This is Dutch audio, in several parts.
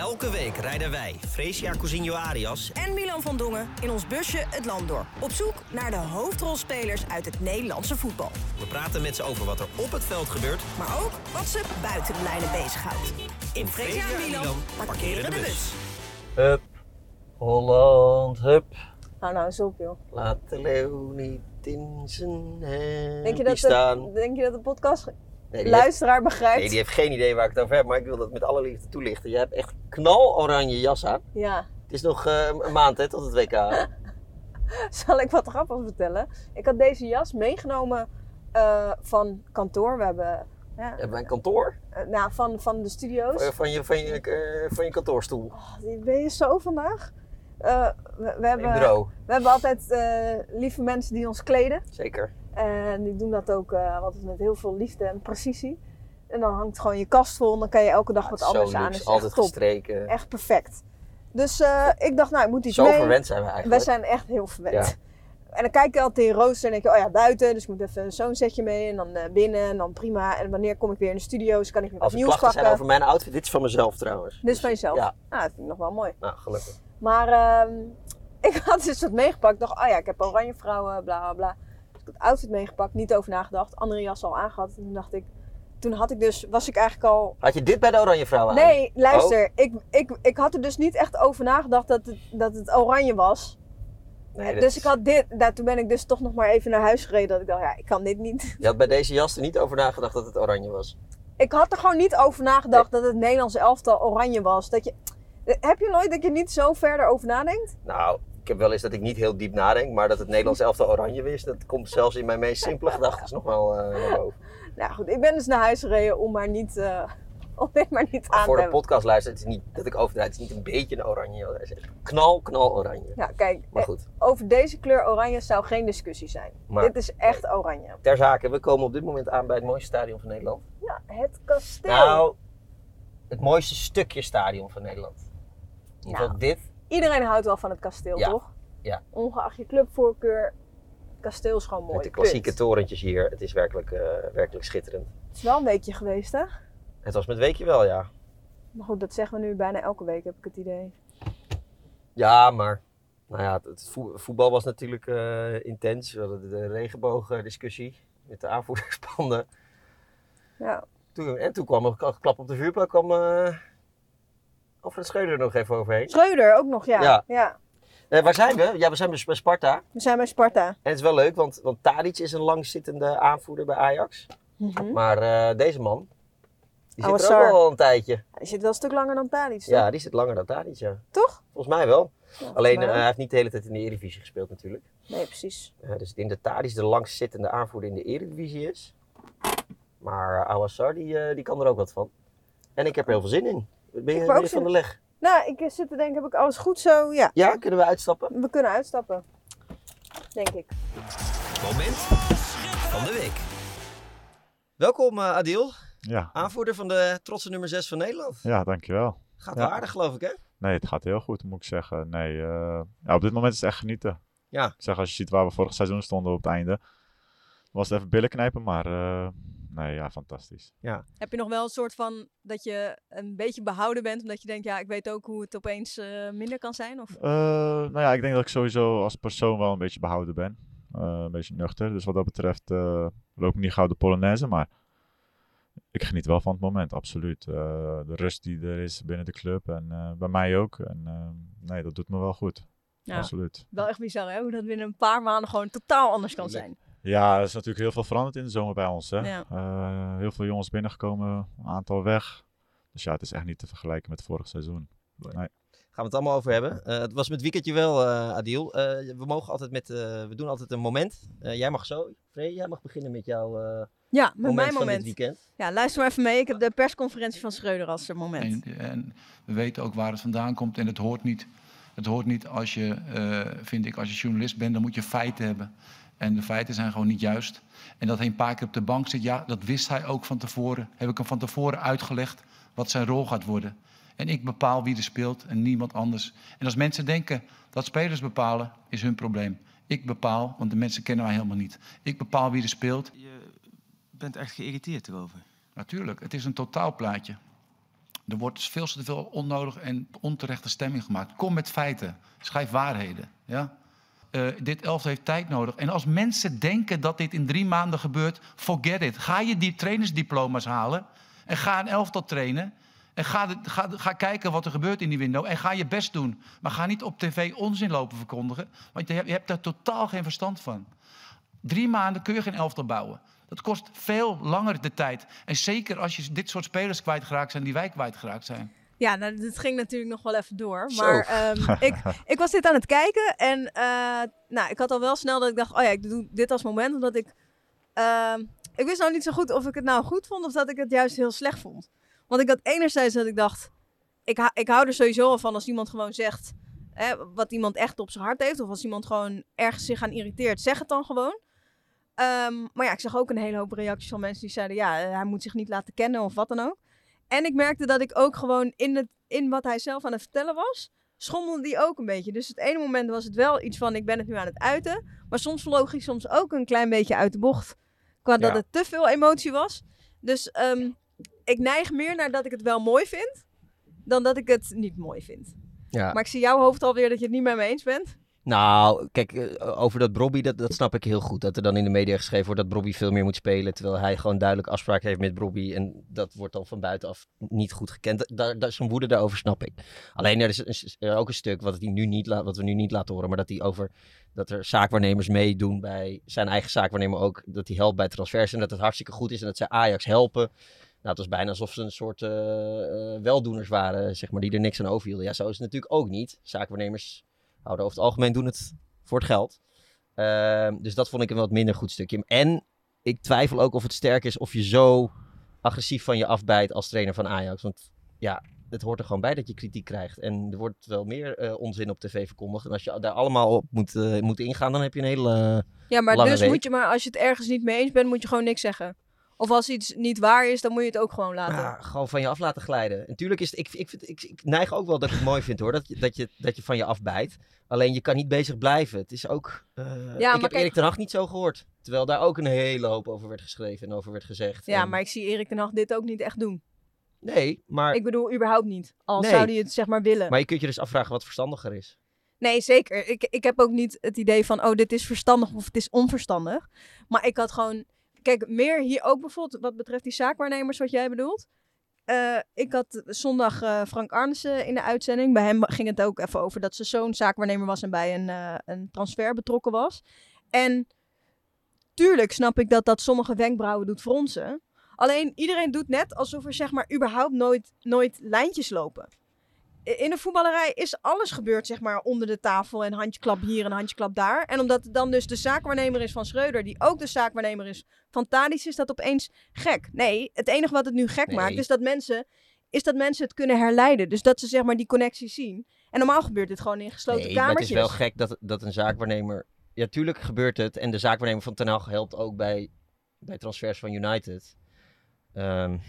Elke week rijden wij, Fresia Cousinho Arias, en Milan van Dongen in ons busje het land door. Op zoek naar de hoofdrolspelers uit het Nederlandse voetbal. we praten met ze over wat er op het veld gebeurt. Maar ook wat ze buiten de lijnen bezighoudt. In Fresia en Milan parkeren de bus. Hup, Holland, hup. Hou nou eens op, joh. Laat de leeuw niet in zijn Denk je, hempie dat staan. de, denk je dat de podcast Nee, heeft, luisteraar begrijpt? nee, die heeft geen idee waar ik het over heb, maar ik wil dat met alle liefde toelichten. Je hebt echt knaloranje jas aan. Ja. Het is nog eh, een maand hè, tot het WK. Zal ik wat grappigs vertellen? Ik had deze jas meegenomen eh, van kantoor. We hebben... Ja, Hebben wij een kantoor? eh, nou, van, van de studio's. Eh, Van je, van je, van je kantoorstoel. Oh, ben je zo vandaag? Eh, we, hebben, bureau. we hebben altijd lieve mensen die ons kleden. Zeker. En die doen dat ook eh, altijd met heel veel liefde en precisie. En dan hangt gewoon je kast vol en dan kan je elke dag Ja, wat anders aan. Is altijd echt top. gestreken. Echt perfect. Dus eh, ik dacht, nou, ik moet iets Zo mee. verwend zijn we eigenlijk. zijn echt heel verwend. Ja. En dan kijk je altijd in rooster en denk je, oh ja, buiten. Dus ik moet even zo'n setje mee en dan eh, binnen en dan prima. En wanneer kom ik weer in de studio's, kan ik weer wat Als er nieuws pakken. zijn over mijn outfit, dit is van mezelf trouwens. Dit is van jezelf? Ja, Nou, dat vind ik nog wel mooi. nou gelukkig. Maar ehm, ik had dus wat meegepakt. Ik dacht, oh ja, ik heb oranje vrouwen, bla bla bla. Het outfit meegepakt, niet over nagedacht. Andere jas al aangehad. En toen dacht ik, toen had ik dus, was ik eigenlijk al... Had je dit bij de Oranje Vrouw aan? Nee, luister. Oh. Ik, ik, ik had er dus niet echt over nagedacht dat het, dat het oranje was. Nee, dat dus is- ik had dit, nou, toen ben ik dus toch nog maar even naar huis gereden. Dat ik dacht, ja, ik kan dit niet. Je had bij deze jas er niet over nagedacht dat het oranje was. Ik had er gewoon niet over nagedacht dat het Nederlands elftal oranje was. Dat je, heb je nooit dat je niet zo verder over nadenkt? Nou, heb wel eens dat ik niet heel diep nadenk, maar dat het Nederlands elftal oranje wist, dat komt zelfs in mijn meest simpele gedachten nog wel eh, naar boven. Nou goed, ik ben dus naar huis gereden om maar niet, eh, om dit maar niet aan Voor de hebben. podcast luisteren, het is niet dat ik overdrijf, het is niet een beetje een oranje is knal, knal oranje. Ja, kijk, Maar eh, goed, over deze kleur oranje zou geen discussie zijn. Maar- dit is echt oranje. ter zake, we komen op dit moment aan bij het mooiste stadion van Nederland. Ja, het kasteel. Nou, het mooiste stukje stadion van Nederland. In ieder geval Nou, dit. Iedereen houdt wel van het kasteel, Ja, toch? ja. Ongeacht je clubvoorkeur, het kasteel is gewoon mooi. Met de klassieke torentjes hier. Het is werkelijk, eh, werkelijk schitterend. Het is wel een weekje geweest, hè? Het was met weekje wel, ja. Maar goed, dat zeggen we nu bijna elke week, heb ik het idee. Ja, maar nou ja, het voe- voetbal was natuurlijk eh, intens. We hadden de regenboogdiscussie met de aanvoerdersbanden. Ja, Toen, en toen kwam er een klap op de vuurpijl, kwam eh Alfred Schreuder er nog even overheen. Schreuder ook nog, ja. Ja. ja. Eh, waar zijn we? Ja, we zijn bij Sparta. We zijn bij Sparta. En het is wel leuk, want, want Tadic is een langzittende aanvoerder bij Ajax. Mhm. Maar eh, deze man, die zit er ook al een tijdje. Die zit wel een stuk langer dan Tadic, toch? Ja, die zit langer dan Tadic, ja. Toch? Volgens mij wel. Ja, Alleen, eh, hij heeft niet de hele tijd in de Eredivisie gespeeld natuurlijk. Nee, precies. Dus ik denk dat Tadic de langstzittende aanvoerder in de Eredivisie is. Maar uh, Awassar, die, die kan er ook wat van. En ik heb er heel veel zin in. Ben je, ben je van de leg? Nou, ik zit te denken, heb ik alles goed zo? Ja, Ja, kunnen we uitstappen? we kunnen uitstappen. Denk ik. Moment van de week. Welkom eh, Adil, Ja, aanvoerder van de trotse nummer 6 van Nederland. ja dankjewel. Gaat Ja. wel aardig geloof ik hè? Nee, het gaat heel goed, moet ik zeggen. Nee, eh, ja, op dit moment is het echt genieten. Ja. Ik zeg, als je ziet waar we vorig seizoen stonden op het einde, was het even billen knijpen, maar eh, nee, ja, fantastisch. Heb je nog wel een soort van dat je een beetje behouden bent, omdat je denkt, ja, ik weet ook hoe het opeens eh, minder kan zijn? Of? Eh, nou ja, ik denk dat ik sowieso als persoon wel een beetje behouden ben. Eh, een beetje nuchter. Dus wat dat betreft eh, loop ik niet gauw de Polonaise, maar ik geniet wel van het moment, absoluut. Eh, de rust die er is binnen de club en eh, bij mij ook. En nee, dat doet me wel goed. Ja. Absoluut. Wel echt bizar, hè? Hoe dat binnen een paar maanden gewoon totaal anders kan zijn. Ja, er is natuurlijk heel veel veranderd in de zomer bij ons. Hè? Ja. Eh, heel veel jongens binnengekomen, een aantal weg. Dus ja, het is echt niet te vergelijken met vorig seizoen. Nee. Gaan we het allemaal over hebben. Eh, het was met weekendje wel, eh, Adil. Eh, we mogen altijd met, eh, we doen altijd een moment. Eh, jij mag zo, Free, jij mag beginnen met jouw eh, Ja, met moment mijn van moment. dit weekend. Ja, luister maar even mee. Ik heb de persconferentie van Schreuder als eh, moment. En, en we weten ook waar het vandaan komt. En het hoort niet, het hoort niet als je, eh, vind ik, als je journalist bent, dan moet je feiten hebben. En de feiten zijn gewoon niet juist. En dat hij een paar keer op de bank zit, ja, dat wist hij ook van tevoren. Heb ik hem van tevoren uitgelegd wat zijn rol gaat worden. En ik bepaal wie er speelt en niemand anders. En als mensen denken dat spelers bepalen, is hun probleem. Ik bepaal, want de mensen kennen mij helemaal niet. Ik bepaal wie er speelt. Je bent echt geïrriteerd erover. Natuurlijk, het is een totaalplaatje. Er wordt veel te veel onnodig en onterechte stemming gemaakt. Kom met feiten. Schrijf waarheden. Ja? Uh, dit elftal heeft tijd nodig. En als mensen denken dat dit in drie maanden gebeurt, forget it. Ga je die trainersdiploma's halen en ga een elftal trainen. En ga, ga, kijken wat er gebeurt in die window. En ga je best doen. Maar ga niet op tv onzin lopen verkondigen. Want je hebt, je hebt daar totaal geen verstand van. Drie maanden kun je geen elftal bouwen. Dat kost veel langer de tijd. En zeker als je dit soort spelers kwijtgeraakt zijn die wij kwijtgeraakt zijn. Ja, nou, dit ging natuurlijk nog wel even door. Maar um, ik, ik was dit aan het kijken. En uh, nou, ik had al wel snel dat ik dacht, oh ja, ik doe dit als moment. Omdat ik... Uh, ik wist nou niet zo goed of ik het nou goed vond of dat ik het juist heel slecht vond. Want ik had enerzijds dat ik dacht, ik, ik hou er sowieso van als iemand gewoon zegt hè, wat iemand echt op zijn hart heeft. Of als iemand gewoon ergens zich aan irriteert, zeg het dan gewoon. Um, maar ja, ik zag ook een hele hoop reacties van mensen die zeiden, ja, hij moet zich niet laten kennen of wat dan ook. En ik merkte dat ik ook gewoon in, het, in wat hij zelf aan het vertellen was, schommelde die ook een beetje. Dus het ene moment was het wel iets van, ik ben het nu aan het uiten. Maar soms vloog hij soms ook een klein beetje uit de bocht. Qua dat het te veel emotie was. Dus um, ik neig meer naar dat ik het wel mooi vind, dan dat ik het niet mooi vind. Ja. Maar ik zie jouw hoofd alweer dat je het niet met me eens bent. Nou, kijk, eh, over dat Brobby, dat, dat snap ik heel goed. Dat er dan in de media geschreven wordt dat Brobby veel meer moet spelen. Terwijl hij gewoon duidelijk afspraak heeft met Brobby. En dat wordt dan van buitenaf niet goed gekend. Daar, daar, zijn woede daarover snap ik. Alleen er is, ook een stuk wat, hij nu niet wat we nu niet laten horen. Maar dat hij over dat er zaakwaarnemers meedoen bij zijn eigen zaakwaarnemer ook. Dat hij helpt bij transfers. En dat het hartstikke goed is. En dat zij Ajax helpen. Nou, het was bijna alsof ze een soort uh, weldoeners waren, zeg maar, die er niks aan overhielden. Ja, zo is het natuurlijk ook niet. Zaakwaarnemers houden over het algemeen doen het voor het geld. Uh, dus dat vond ik een wat minder goed stukje. En ik twijfel ook of het sterk is of je zo agressief van je afbijt als trainer van Ajax. Want ja, het hoort er gewoon bij dat je kritiek krijgt. En er wordt wel meer uh, onzin op tv verkondigd. En als je daar allemaal op moet, uh, moet ingaan, dan heb je een hele. ja, maar dus moet je maar, als je het ergens niet mee eens bent, moet je gewoon niks zeggen. Of als iets niet waar is, dan moet je het ook gewoon laten. Ja, gewoon van je af laten glijden. Natuurlijk is het, ik, ik, ik, ik, neig ook wel dat ik het mooi vind hoor, dat, je, dat, je, dat je van je afbijt. Alleen je kan niet bezig blijven. Het is ook, uh, ja, ik heb kijk... Erik ten Hag niet zo gehoord. Terwijl daar ook een hele hoop over werd geschreven en over werd gezegd. Ja, en... maar ik zie Erik ten Hag dit ook niet echt doen. Nee, maar... Ik bedoel, überhaupt niet. Al nee. zou hij het zeg maar willen. Maar je kunt je dus afvragen wat verstandiger is. Nee, zeker. Ik, ik heb ook niet het idee van, oh, dit is verstandig of het is onverstandig. Maar ik had gewoon Kijk, meer hier ook bijvoorbeeld wat betreft die zaakwaarnemers, wat jij bedoelt. Uh, ik had zondag uh, Frank Arnissen in de uitzending. Bij hem ging het ook even over dat zijn zoon zaakwaarnemer was en bij een, uh, een transfer betrokken was. En tuurlijk snap ik dat dat sommige wenkbrauwen doet fronsen. Alleen iedereen doet net alsof er zeg maar überhaupt nooit, nooit lijntjes lopen in de voetballerij is alles gebeurd, zeg maar, onder de tafel. En handjeklap hier en handjeklap daar. En omdat het dan dus de zaakwaarnemer is van Schreuder, die ook de zaakwaarnemer is van Tadis, is dat opeens gek. Nee, het enige wat het nu gek maakt, is dat mensen is dat mensen het kunnen herleiden. Dus dat ze zeg maar die connectie zien. En normaal gebeurt dit gewoon in gesloten nee, kamertjes. het is wel gek dat, dat een zaakwaarnemer... Ja, tuurlijk gebeurt het. En de zaakwaarnemer van Ten Hag helpt ook bij, bij transfers van United. Um,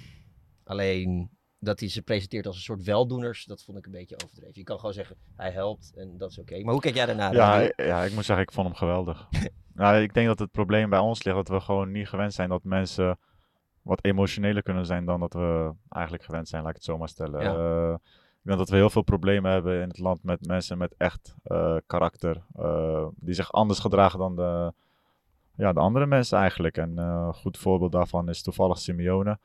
alleen dat hij ze presenteert als een soort weldoeners, dat vond ik een beetje overdreven. Je kan gewoon zeggen, hij helpt en dat is oké. Maar hoe kijk jij daarnaar? Ja, ja, ik moet zeggen, ik vond hem geweldig. nou, ik denk dat het probleem bij ons ligt dat we gewoon niet gewend zijn dat mensen wat emotioneler kunnen zijn dan dat we eigenlijk gewend zijn, laat ik het zo maar stellen. Uh, ik denk dat we heel veel problemen hebben in het land met mensen met echt uh, karakter, uh, die zich anders gedragen dan de, ja, de andere mensen eigenlijk. En een goed voorbeeld daarvan is toevallig Simeone.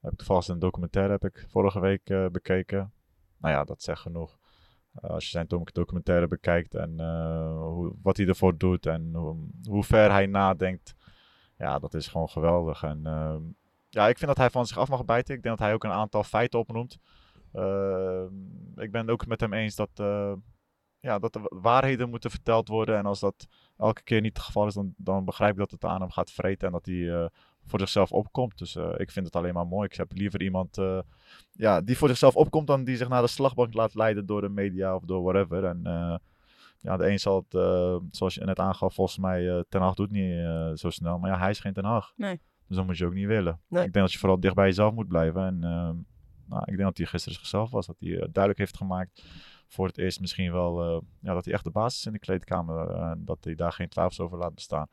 Heb toevallig een documentaire heb ik vorige week uh, bekeken. Nou ja, dat zegt genoeg. Uh, als je zijn documentaire bekijkt en uh, hoe, wat hij ervoor doet en hoe, hoe, ver hij nadenkt. Ja, dat is gewoon geweldig. En ehm, ja, ik vind dat hij van zich af mag bijten. Ik denk dat hij ook een aantal feiten opnoemt. Ehm, ik ben het ook met hem eens dat, ja, dat er waarheden moeten verteld worden. En als dat elke keer niet het geval is, dan, dan begrijp ik dat het aan hem gaat vreten. En dat hij voor zichzelf opkomt. Dus uh, ik vind het alleen maar mooi. Ik heb liever iemand uh, ja, die voor zichzelf opkomt dan die zich naar de slagbank laat leiden door de media of door whatever. En uh, ja, de een zal het, zoals je net aangaf, volgens mij Ten Hag doet niet zo snel. Maar ja, hij is geen Ten Hag. Nee. Dus dat moet je ook niet willen. Nee. Ik denk dat je vooral dicht bij jezelf moet blijven. En nou, ik denk dat hij gisteren zichzelf was. Dat hij duidelijk heeft gemaakt voor het eerst misschien wel ja, dat hij echt de basis in de kleedkamer. en dat hij daar geen twijfels over laat bestaan.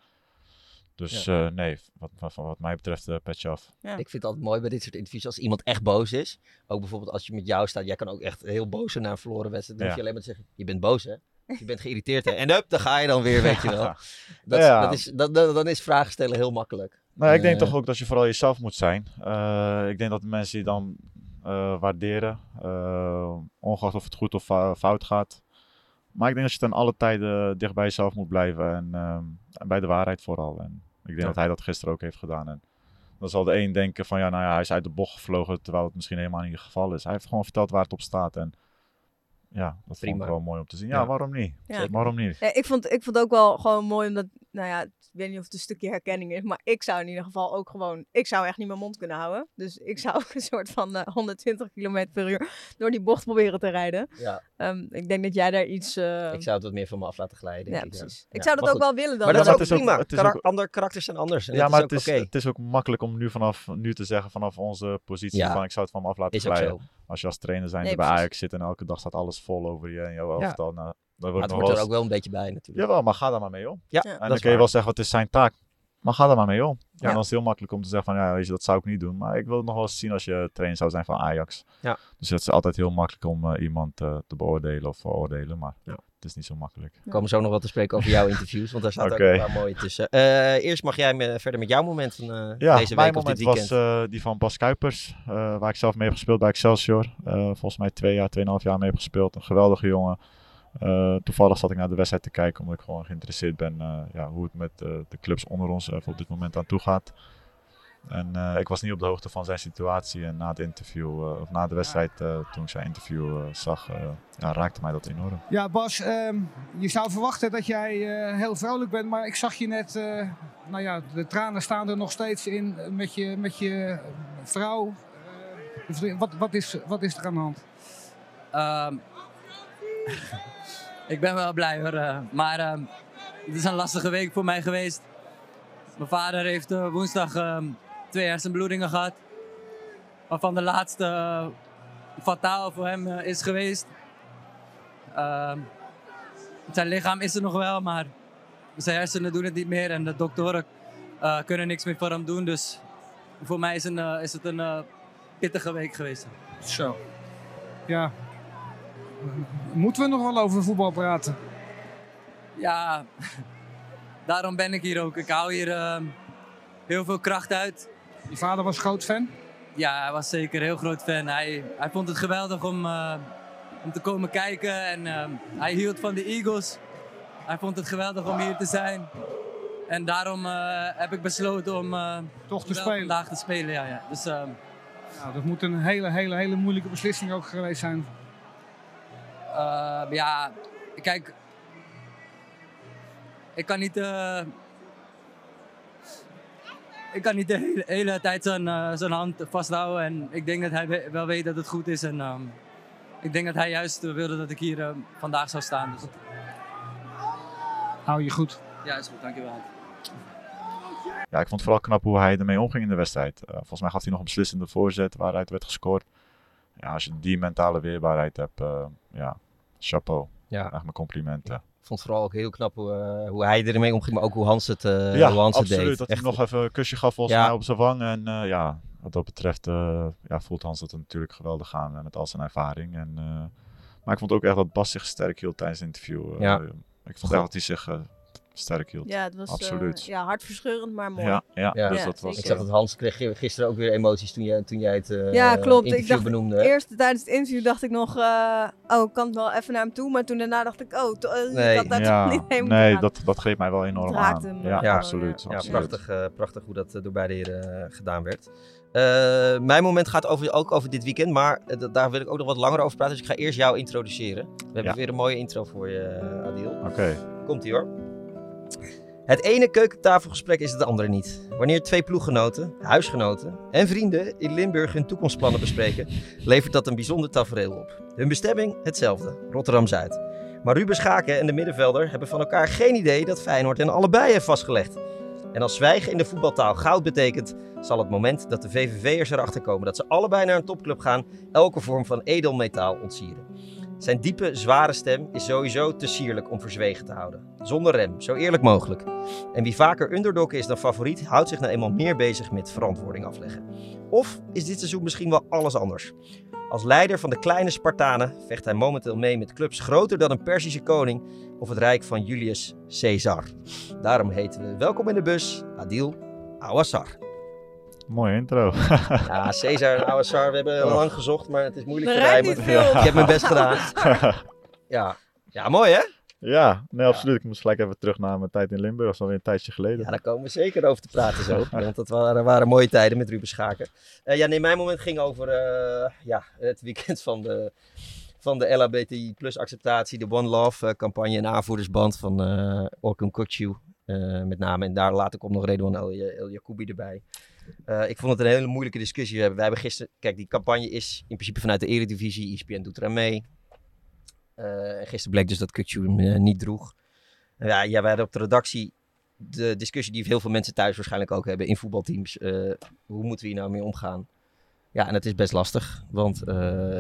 Dus ja. nee, wat, wat, wat, mij betreft uh, petje af. Ja. Ik vind het altijd mooi bij dit soort interviews als iemand echt boos is. Ook bijvoorbeeld als je met jou staat. Jij kan ook echt heel boos zijn na een verloren wedstrijd. Dan hoef je alleen maar te zeggen, je bent boos hè. Je bent geïrriteerd hè. En up, dan ga je dan weer, weet je wel. Dat, dat is, dat, dan is vragen stellen heel makkelijk. Nou, ik denk toch ook dat je vooral jezelf moet zijn. ik denk dat de mensen die dan uh, waarderen. Uh, ongeacht of het goed of fout gaat. Maar ik denk dat je ten alle tijden dicht bij jezelf moet blijven. En, uh, en bij de waarheid vooral. En ik denk ja. dat hij dat gisteren ook heeft gedaan. En dan zal de een denken van ja, nou ja, hij is uit de bocht gevlogen. Terwijl het misschien helemaal niet het geval is. Hij heeft gewoon verteld waar het op staat. En ja, dat Prima. vond ik wel mooi om te zien. Ja, ja. waarom niet? Ja. Waarom niet? Ja, ik, vond, ik vond ook wel gewoon mooi omdat, nou ja, ik weet niet of het een stukje herkenning is, maar ik zou in ieder geval ook gewoon, ik zou echt niet mijn mond kunnen houden. Dus ik zou ook een soort van uh, 120 km per uur door die bocht proberen te rijden. Ja. Um, ik denk dat jij daar iets... Uh... Ik zou het wat meer van me af laten glijden. Ja, precies. Ik zou dat ook wel willen dan. Maar dat, is ook prima. Het is ook... Andere karakters zijn anders. ja, maar het is, het is ook makkelijk om nu vanaf nu te zeggen, vanaf onze positie van ik zou het van me af laten glijden. Als je als trainer zijn nee, bij Ajax zit en elke dag staat alles vol over je en jouw elftal. Nou, dat wordt het hoort er ook wel een beetje bij natuurlijk. Jawel, maar ga daar maar mee om. Ja, en dan kun je wel zeggen, wat is zijn taak? Maar ga daar maar mee om. Ja. En dan is het heel makkelijk om te zeggen van, ja, weet je, dat zou ik niet doen. Maar ik wil het nog wel eens zien als je trainer zou zijn van Ajax. Ja. Dus het is altijd heel makkelijk om uh, iemand uh, te beoordelen of veroordelen. Maar ja. Het is niet zo makkelijk. We komen zo nog wat te spreken over jouw interviews, want daar staat okay. ook een paar mooie tussen. Uh, eerst mag jij me verder met jouw momenten ja, deze week mijn moment was die van Bas Kuipers, waar ik zelf mee heb gespeeld bij Excelsior. volgens mij twee jaar, tweeënhalf jaar mee heb gespeeld. Een geweldige jongen. Uh, toevallig zat ik naar de wedstrijd te kijken omdat ik gewoon geïnteresseerd ben uh, ja, hoe het met uh, de clubs onder ons op dit moment aan toe gaat. En ik was niet op de hoogte van zijn situatie en na het interview, of na de wedstrijd, toen ik zijn interview zag, ja, raakte mij dat enorm. Ja, Bas, um, je zou verwachten dat jij heel vrolijk bent, maar ik zag je net, nou ja, de tranen staan er nog steeds in met je, met je vrouw. wat, wat, is, wat is er aan de hand? Um, ik ben wel blij hoor. Maar uh, het is een lastige week voor mij geweest. Mijn vader heeft woensdag ehm, twee hersenbloedingen gehad. Waarvan de laatste eh, fataal voor hem is geweest. Ehm, zijn lichaam is er nog wel, maar zijn hersenen doen het niet meer. En de doktoren kunnen niks meer voor hem doen. Dus voor mij is, een, is het een pittige week geweest. Zo. Ja, Moeten we nog wel over voetbal praten? Ja, daarom ben ik hier ook. Ik hou hier uh, heel veel kracht uit. Je vader was groot fan? Ja, hij was zeker een heel groot fan. Hij, hij vond het geweldig om, uh, om te komen kijken en uh, hij hield van de Eagles. Hij vond het geweldig om hier te zijn. En daarom eh, heb ik besloten om Toch te spelen. vandaag te spelen. Ja, ja. Dus, ja, dat moet een hele, hele, hele moeilijke beslissing ook geweest zijn uh, ja, kijk, ik kan niet, ik kan niet de hele, hele tijd zijn, uh, zijn hand vasthouden. En ik denk dat hij wel weet dat het goed is. En um, ik denk dat hij juist wilde dat ik hier uh, vandaag zou staan. Dus... Hou je goed? Ja, is goed. Dankjewel. Ja, ik vond het vooral knap hoe hij ermee omging in de wedstrijd. volgens mij gaf hij nog een beslissende voorzet waaruit werd gescoord. Ja, als je die mentale weerbaarheid hebt, ja, chapeau. Ja. Echt mijn complimenten. Vond het vooral ook heel knap hoe, uh, hoe hij ermee omging, maar ook hoe Hans het, uh, ja, hoe Hans absoluut, deed. Dat hij nog even een kusje gaf volgens mij op zijn wang. En uh, ja, wat dat betreft ja, voelt Hans het natuurlijk geweldig aan met al zijn ervaring. En, maar ik vond ook echt dat Bas zich sterk hield tijdens het interview. Ja. ik vond echt dat hij zich sterk hield. Ja, het was Absoluut. Uh, ja, hartverscheurend, maar mooi. Ja, ja, ja. Dus dat was, ik zag dat Hans kreeg gisteren ook weer emoties toen jij, toen jij het uh, ja, klopt. interview ik dacht, benoemde. Eerst tijdens het interview dacht ik nog, uh, oh, ik kan wel even naar hem toe. Maar toen daarna dacht ik, oh, nee. ik had daar niet heen Nee, dat, dat greep mij wel enorm aan. Hem, ja, ja, absoluut. Ja, absoluut. prachtig, prachtig hoe dat door beide heren gedaan werd. mijn moment gaat over, ook over dit weekend, maar daar wil ik ook nog wat langer over praten. Dus ik ga eerst jou introduceren. We hebben weer een mooie intro voor je, Adil. Oké. Komt-ie hoor. Het ene keukentafelgesprek is het andere niet. Wanneer twee ploeggenoten, huisgenoten en vrienden in Limburg hun toekomstplannen bespreken, levert dat een bijzonder tafereel op. Hun bestemming hetzelfde, Rotterdam-Zuid. Maar Ruben Schaken en de middenvelder hebben van elkaar geen idee dat Feyenoord hen allebei heeft vastgelegd. En als zwijgen in de voetbaltaal goud betekent, zal het moment dat de VVV'ers erachter komen dat ze allebei naar een topclub gaan, elke vorm van edelmetaal ontsieren. Zijn diepe, zware stem is sowieso te sierlijk om verzwegen te houden. Zonder rem, zo eerlijk mogelijk. En wie vaker underdog is dan favoriet, houdt zich nou eenmaal meer bezig met verantwoording afleggen. Of is dit seizoen misschien wel alles anders? Als leider van de kleine Spartanen vecht hij momenteel mee met clubs groter dan een Persische koning of het rijk van Julius Caesar. Daarom heten we welkom in de bus Adil Awassar. Mooie intro. ja, Caesar en Awassar, we hebben Oh. lang gezocht, maar het is moeilijk te rijmen. niet veel. Ik heb mijn best gedaan. Ja, ja mooi hè? ja, nee, absoluut. Ik moest gelijk even terug naar mijn tijd in Limburg. Dat is alweer een tijdje geleden. Ja, daar komen we zeker over te praten zo. Want dat waren, waren mooie tijden met Ruben Schaken. Eh, ja, nee, mijn moment ging over eh, ja, het weekend van de, van de LHBTI plus acceptatie. De One Love eh, campagne en aanvoerdersband van eh Orkun Kutsu. eh, met name. En daar later komt nog Redouan El, El Jacoubi erbij. Eh, ik vond het een hele moeilijke discussie. We hebben, wij hebben gisteren... Kijk, die campagne is in principe vanuit de Eredivisie. ESPN doet eraan mee. Eh, en gisteren bleek dus dat Kutsu hem eh, niet droeg. Ja, ja, wij hadden op de redactie de discussie die heel veel mensen thuis waarschijnlijk ook hebben in voetbalteams. hoe moeten we hier nou mee omgaan? Ja, en het is best lastig. Want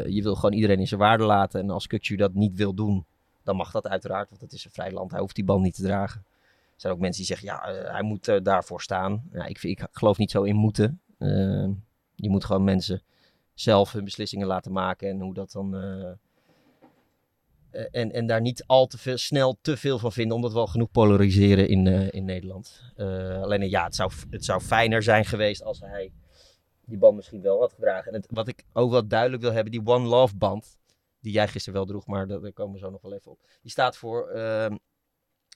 je wil gewoon iedereen in zijn waarde laten. En als Kutsu dat niet wil doen, dan mag dat uiteraard. Want het is een vrij land. Hij hoeft die bal niet te dragen. Zijn ook mensen die zeggen, ja, eh, hij moet eh, daarvoor staan. Ja, ik, ik geloof niet zo in moeten. Eh, je moet gewoon mensen zelf hun beslissingen laten maken. En hoe dat dan... eh, en, en daar niet al te veel, snel te veel van vinden, omdat we al genoeg polariseren in, in Nederland. Alleen ja, het zou, het zou fijner zijn geweest als hij die band misschien wel had gedragen. En wat ik ook wel duidelijk wil hebben, die One Love band, die jij gisteren wel droeg, maar daar, daar komen we zo nog wel even op. Die staat voor, ehm,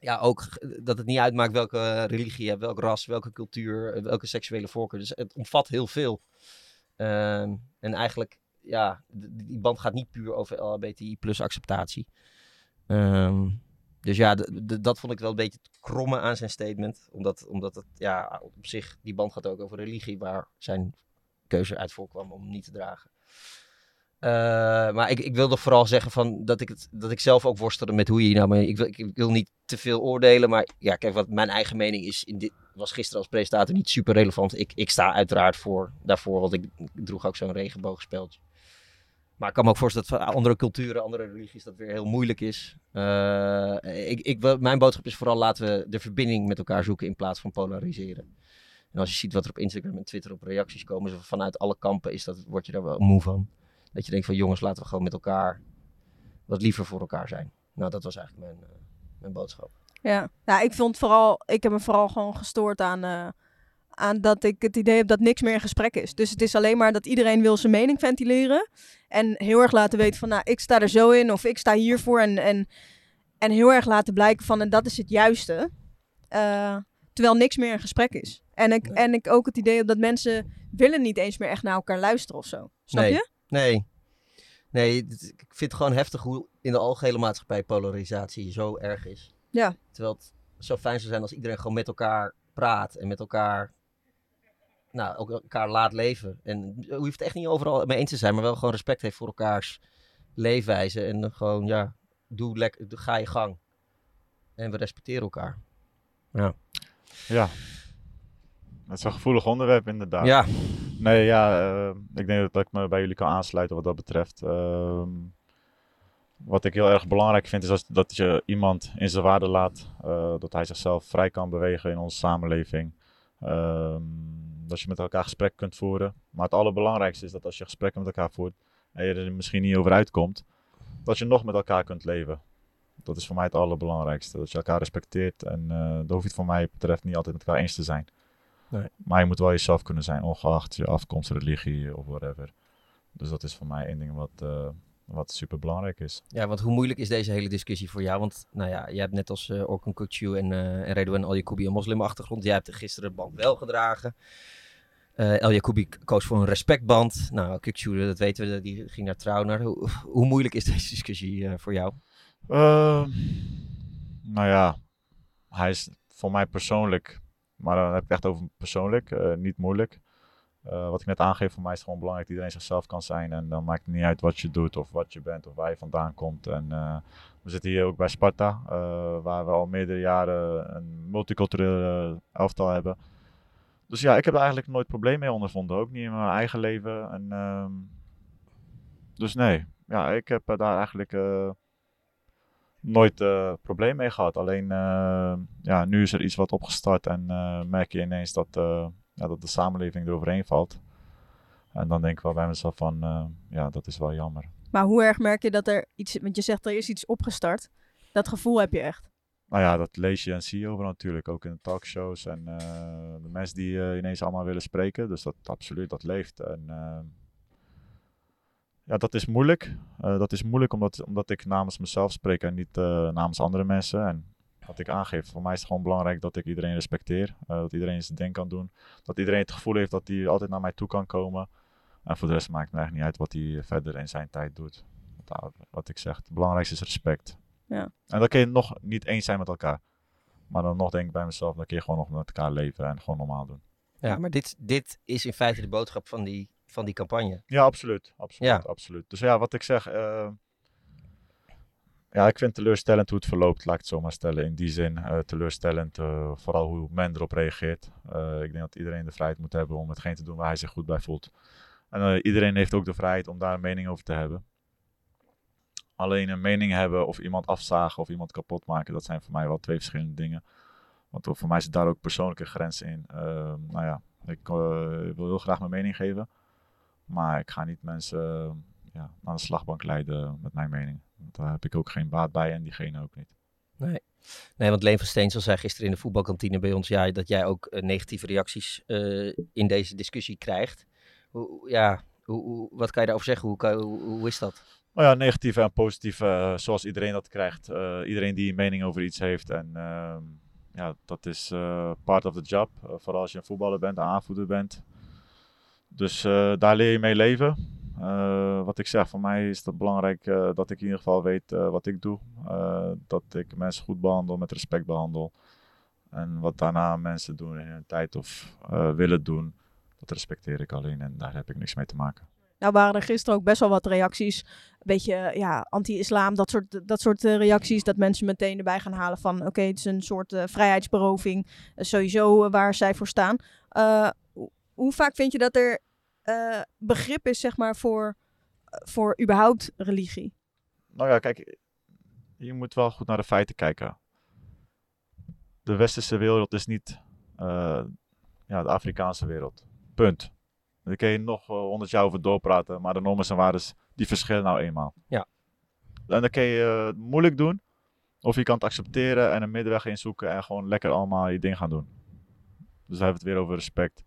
ja, ook g- dat het niet uitmaakt welke religie je welk ras, welke cultuur, eh, welke seksuele voorkeur. Dus het omvat heel veel. Ehm, en eigenlijk, ja, die band gaat niet puur over LHBTI plus acceptatie. Ehm, dus ja, dat vond ik wel een beetje het kromme aan zijn statement. Omdat, omdat het, ja, op zich, die band gaat ook over religie, waar zijn keuze uit voorkwam om niet te dragen. Eh, maar ik, ik wilde vooral zeggen van dat, ik het, dat ik zelf ook worstelde met hoe je nou. Ik wil, ik, wil niet te veel oordelen, maar ja, kijk, wat mijn eigen mening is, in dit, was gisteren als presentator niet super relevant. Ik, ik sta uiteraard voor, daarvoor, want ik, droeg ook zo'n regenboogspeltje. Maar ik kan me ook voorstellen dat voor andere culturen, andere religies dat weer heel moeilijk is. Eh, ik, ik, mijn boodschap is vooral laten we de verbinding met elkaar zoeken in plaats van polariseren. En als je ziet wat er op Instagram en Twitter op reacties komen, vanuit alle kampen, is dat, word je daar wel moe van. Dat je denkt van jongens, laten we gewoon met elkaar wat liever voor elkaar zijn. Nou, dat was eigenlijk mijn, eh, mijn boodschap. Ja. ja, ik vond vooral, ik heb me vooral gewoon gestoord aan, eh, aan dat ik het idee heb dat niks meer in gesprek is. Dus het is alleen maar dat iedereen wil zijn mening ventileren. En heel erg laten weten van, nou, ik sta er zo in of ik sta hiervoor. En, en, en heel erg laten blijken van, en dat is het juiste. Eh, terwijl niks meer in gesprek is. En ik, en ik ook het idee heb dat mensen willen niet eens meer echt naar elkaar luisteren of zo. Snap nee. je? Nee. Nee, ik vind het gewoon heftig hoe in de algehele maatschappij polarisatie zo erg is. Ja. Terwijl het zo fijn zou zijn als iedereen gewoon met elkaar praat en met elkaar, nou, ook elkaar laat leven. En je hoeft het echt niet overal het mee eens te zijn, maar wel gewoon respect heeft voor elkaars leefwijze. En dan gewoon, ja, doe lekker, ga je gang. En we respecteren elkaar. Ja. Ja. Het is een gevoelig onderwerp inderdaad. Ja. Nee, ja, eh, ik denk dat ik me bij jullie kan aansluiten wat dat betreft. Ehm, wat ik heel erg belangrijk vind is als, dat je iemand in zijn waarde laat. eh, dat hij zichzelf vrij kan bewegen in onze samenleving. Ehm, dat je met elkaar gesprek kunt voeren. Maar het allerbelangrijkste is dat als je gesprekken met elkaar voert en je er misschien niet over uitkomt, dat je nog met elkaar kunt leven. Dat is voor mij het allerbelangrijkste. Dat je elkaar respecteert. En eh daar hoef je het voor mij betreft niet altijd met elkaar eens te zijn. Nee. Maar je moet wel jezelf kunnen zijn, ongeacht je afkomst, religie of whatever. Dus dat is voor mij één ding wat, eh, wat super belangrijk is. Ja, want hoe moeilijk is deze hele discussie voor jou? Want nou ja, jij hebt net als eh Orkun Kutsu en, eh en Redouan El Jacoubi een moslimachtergrond. Jij hebt gisteren de band wel gedragen. Eh El koos voor een respectband. Nou, Kutsu, dat weten we, die ging naar trouw. Naar. Hoe, hoe moeilijk is deze discussie eh, voor jou? Ehm, nou ja, hij is voor mij persoonlijk, maar dan heb ik echt over persoonlijk, eh, niet moeilijk. Eh, wat ik net aangeef, voor mij is het gewoon belangrijk dat iedereen zichzelf kan zijn. En dan maakt het niet uit wat je doet of wat je bent of waar je vandaan komt. En eh, we zitten hier ook bij Sparta, waar we al meerdere jaren een multiculturele elftal hebben. Dus ja, ik heb er eigenlijk nooit probleem mee ondervonden. Ook niet in mijn eigen leven. En, ehm, dus nee, ja, ik heb daar eigenlijk nooit uh, probleem mee gehad. Alleen ja, nu is er iets wat opgestart en merk je ineens dat, ja, dat de samenleving eroverheen valt. En dan denk ik wel bij mezelf van, ja, dat is wel jammer. Maar hoe erg merk je dat er iets, want je zegt er is iets opgestart. Dat gevoel heb je echt. Nou ja, dat lees je en zie je overal natuurlijk. Ook in de talkshows en de mensen die ineens allemaal willen spreken. Dus dat absoluut, dat leeft. En ja, dat is moeilijk. dat is moeilijk omdat, omdat ik namens mezelf spreek en niet namens andere mensen. En wat ik aangeef, voor mij is het gewoon belangrijk dat ik iedereen respecteer. dat iedereen zijn ding kan doen. Dat iedereen het gevoel heeft dat hij altijd naar mij toe kan komen. En voor de rest maakt het me eigenlijk niet uit wat hij verder in zijn tijd doet. Wat, wat ik zeg, het belangrijkste is respect. Ja. En dan kun je nog niet eens zijn met elkaar. Maar dan nog denk ik bij mezelf, dan kun je gewoon nog met elkaar leven en gewoon normaal doen. Ja, maar dit, dit is in feite de boodschap van die, van die campagne. Ja, absoluut. absoluut, ja. absoluut. Dus ja, wat ik zeg, uh, ja, ik vind teleurstellend hoe het verloopt, laat ik het zo maar stellen. In die zin, uh, teleurstellend, uh, vooral hoe men erop reageert. ik denk dat iedereen de vrijheid moet hebben om hetgeen te doen waar hij zich goed bij voelt. En iedereen heeft ook de vrijheid om daar een mening over te hebben alleen een mening hebben of iemand afzagen of iemand kapot maken, dat zijn voor mij wel twee verschillende dingen. Want voor mij zit daar ook persoonlijke grenzen in. Uh, nou ja, ik uh, wil heel graag mijn mening geven, maar ik ga niet mensen uh, ja, aan de slagbank leiden met mijn mening. Want daar heb ik ook geen baat bij en diegene ook niet. Nee. Nee, want Leen van Steensel zei gisteren in de voetbalkantine bij ons ja, dat jij ook eh, negatieve reacties eh, in deze discussie krijgt. Hoe, ja, hoe, hoe, wat kan je daarover zeggen? Hoe, hoe, hoe is dat? Nou ja, negatieve en positieve, uh, zoals iedereen dat krijgt. Iedereen die een mening over iets heeft. En uh, ja, dat is eh, part of the job. vooral als je een voetballer bent, een aanvoerder bent. Dus daar leer je mee leven. wat ik zeg, voor mij is het belangrijk dat ik in ieder geval weet wat ik doe. dat ik mensen goed behandel, met respect behandel. En wat daarna mensen doen in hun tijd of willen doen, dat respecteer ik alleen en daar heb ik niks mee te maken. Nou waren er gisteren ook best wel wat reacties. Een beetje ja, anti-islam, dat soort, dat soort uh, reacties. Dat mensen meteen erbij gaan halen van oké, het is een soort uh, vrijheidsberoving. Uh, sowieso waar zij voor staan. Hoe vaak vind je dat er begrip is, zeg maar, voor, voor überhaupt religie? Nou ja, kijk, je moet wel goed naar de feiten kijken. De westerse wereld is niet ja, de Afrikaanse wereld. Punt. Daar kun je nog honderd jaar over doorpraten, maar de normen en waarden die verschillen nou eenmaal. Ja. En dan kun je uh, moeilijk doen, of je kan het accepteren en een middenweg inzoeken en gewoon lekker allemaal je ding gaan doen. Dus dan hebben we het weer over respect.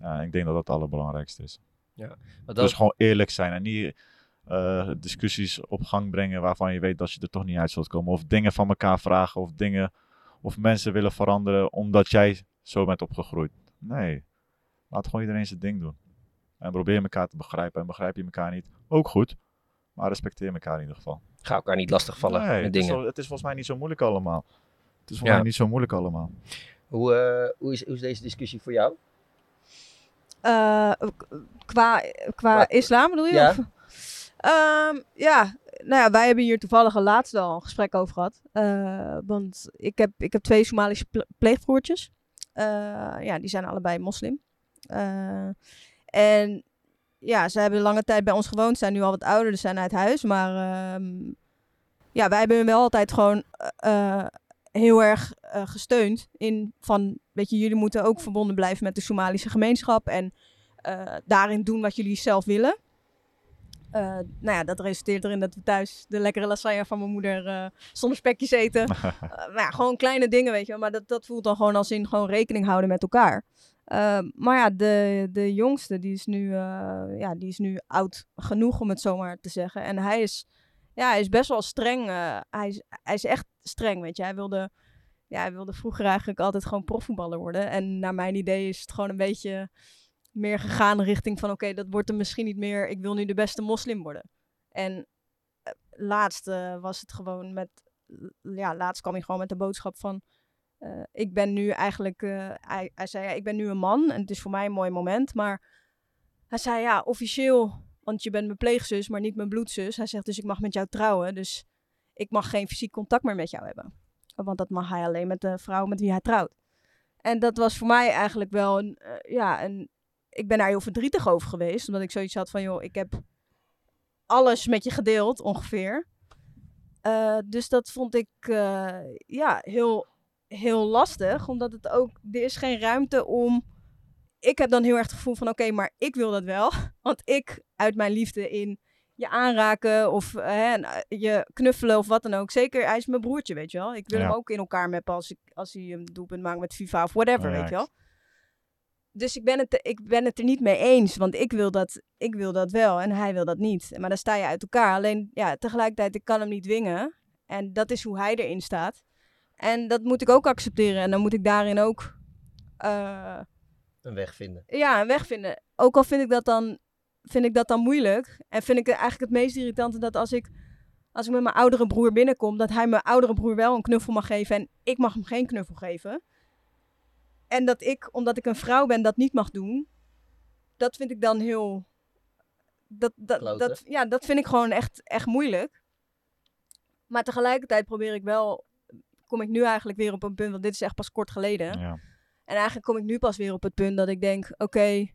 Ja, ik denk dat dat het allerbelangrijkste is. Ja, dat... Dus gewoon eerlijk zijn en niet uh, discussies op gang brengen waarvan je weet dat je er toch niet uit zult komen. Of dingen van elkaar vragen of dingen of mensen willen veranderen omdat jij zo bent opgegroeid. Nee, Laat gewoon iedereen zijn ding doen. En probeer elkaar te begrijpen. En begrijp je elkaar niet, ook goed. Maar respecteer elkaar in ieder geval. Ga elkaar niet lastigvallen nee, met dingen. Het is, het is, volgens mij niet zo moeilijk allemaal. Het is volgens mij niet zo moeilijk allemaal. Hoe, uh, hoe, is, hoe is deze discussie voor jou? Uh, qua, qua islam bedoel je? Ja. Um, ja, nou ja, wij hebben hier toevallig een laatst al een gesprek over gehad. Uh, want ik heb, ik heb twee Somalische pleegbroertjes. ja, die zijn allebei moslim. Uh, en ja, ze hebben lange tijd bij ons gewoond, zijn nu al wat ouder, dus zijn uit huis. Maar uh, ja, wij hebben wel altijd gewoon heel erg uh, gesteund. In van, weet je, jullie moeten ook verbonden blijven met de Somalische gemeenschap. En daarin doen wat jullie zelf willen. nou ja, dat resulteert erin dat we thuis de lekkere lasagne van mijn moeder zonder spekjes eten. nou ja, gewoon kleine dingen, weet je wel. Maar dat, dat voelt dan gewoon als in gewoon rekening houden met elkaar. Uh, maar ja, de, de jongste, die is, nu, ja, die is nu oud genoeg om het zomaar te zeggen. En hij is, ja, hij is best wel streng. Hij, is, hij is echt streng, weet je. Hij wilde, ja, hij wilde vroeger eigenlijk altijd gewoon profvoetballer worden. En naar mijn idee is het gewoon een beetje meer gegaan richting van... oké, dat wordt er misschien niet meer. Ik wil nu de beste moslim worden. En laatst was het gewoon met... Ja, laatst kwam hij gewoon met de boodschap van uh, ik ben nu eigenlijk, hij, hij, zei ja, ik ben nu een man en het is voor mij een mooi moment. Maar hij zei ja, officieel, want je bent mijn pleegzus, maar niet mijn bloedzus. Hij zegt dus ik mag met jou trouwen, dus ik mag geen fysiek contact meer met jou hebben. Want dat mag hij alleen met de vrouw met wie hij trouwt. En dat was voor mij eigenlijk wel een, uh, ja, een, ik ben daar heel verdrietig over geweest. Omdat ik zoiets had van, joh, ik heb alles met je gedeeld, ongeveer. Uh, dus dat vond ik uh, ja, heel, heel lastig, omdat het ook, er is geen ruimte om. Ik heb dan heel erg het gevoel van: oké, maar ik wil dat wel. Want ik, uit mijn liefde in je aanraken of uh, je knuffelen of wat dan ook. Zeker, hij is mijn broertje, weet je wel. Ik wil ja. hem ook in elkaar meppen als, ik, als hij een doelpunt maakt met FIFA of whatever, weet je wel. Dus ik ben, het, ik ben het er niet mee eens, want ik wil, dat, ik wil dat wel en hij wil dat niet. Maar dan sta je uit elkaar. Alleen, ja, tegelijkertijd, ik kan hem niet dwingen. En dat is hoe hij erin staat. En dat moet ik ook accepteren. En dan moet ik daarin ook... Uh, een weg vinden. Ja, een weg vinden. Ook al vind ik dat dan, vind ik dat dan moeilijk. En vind ik eigenlijk het meest irritante dat als ik, als ik met mijn oudere broer binnenkom... dat hij mijn oudere broer wel een knuffel mag geven en ik mag hem geen knuffel geven... En dat ik, omdat ik een vrouw ben, dat niet mag doen. Dat vind ik dan heel. Dat, dat, dat, ja, dat vind ik gewoon echt, echt moeilijk. Maar tegelijkertijd probeer ik wel. Kom ik nu eigenlijk weer op een punt, want dit is echt pas kort geleden. Ja. En eigenlijk kom ik nu pas weer op het punt dat ik denk: oké,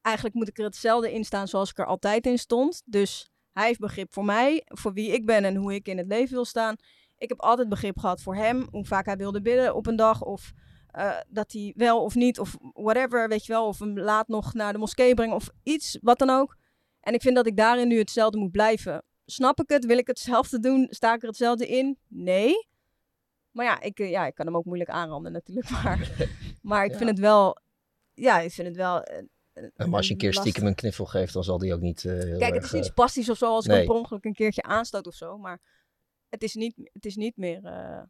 eigenlijk moet ik er hetzelfde in staan zoals ik er altijd in stond. Dus hij heeft begrip voor mij, voor wie ik ben en hoe ik in het leven wil staan. Ik heb altijd begrip gehad voor hem, hoe vaak hij wilde bidden op een dag. Of uh, dat hij wel of niet, of whatever, weet je wel, of hem laat nog naar de moskee brengen of iets, wat dan ook. En ik vind dat ik daarin nu hetzelfde moet blijven. Snap ik het? Wil ik hetzelfde doen? Sta ik er hetzelfde in? Nee. Maar ja, ik, ja, ik kan hem ook moeilijk aanranden natuurlijk. Maar, maar ik vind het wel, ja, ik vind het wel... Maar als je een keer stiekem een kniffel geeft, dan zal die ook niet. Uh, Kijk, het is niet spastisch of zo als ik nee. per ongeluk een keertje aanstoot of zo. Maar het is niet, het is niet meer. Uh,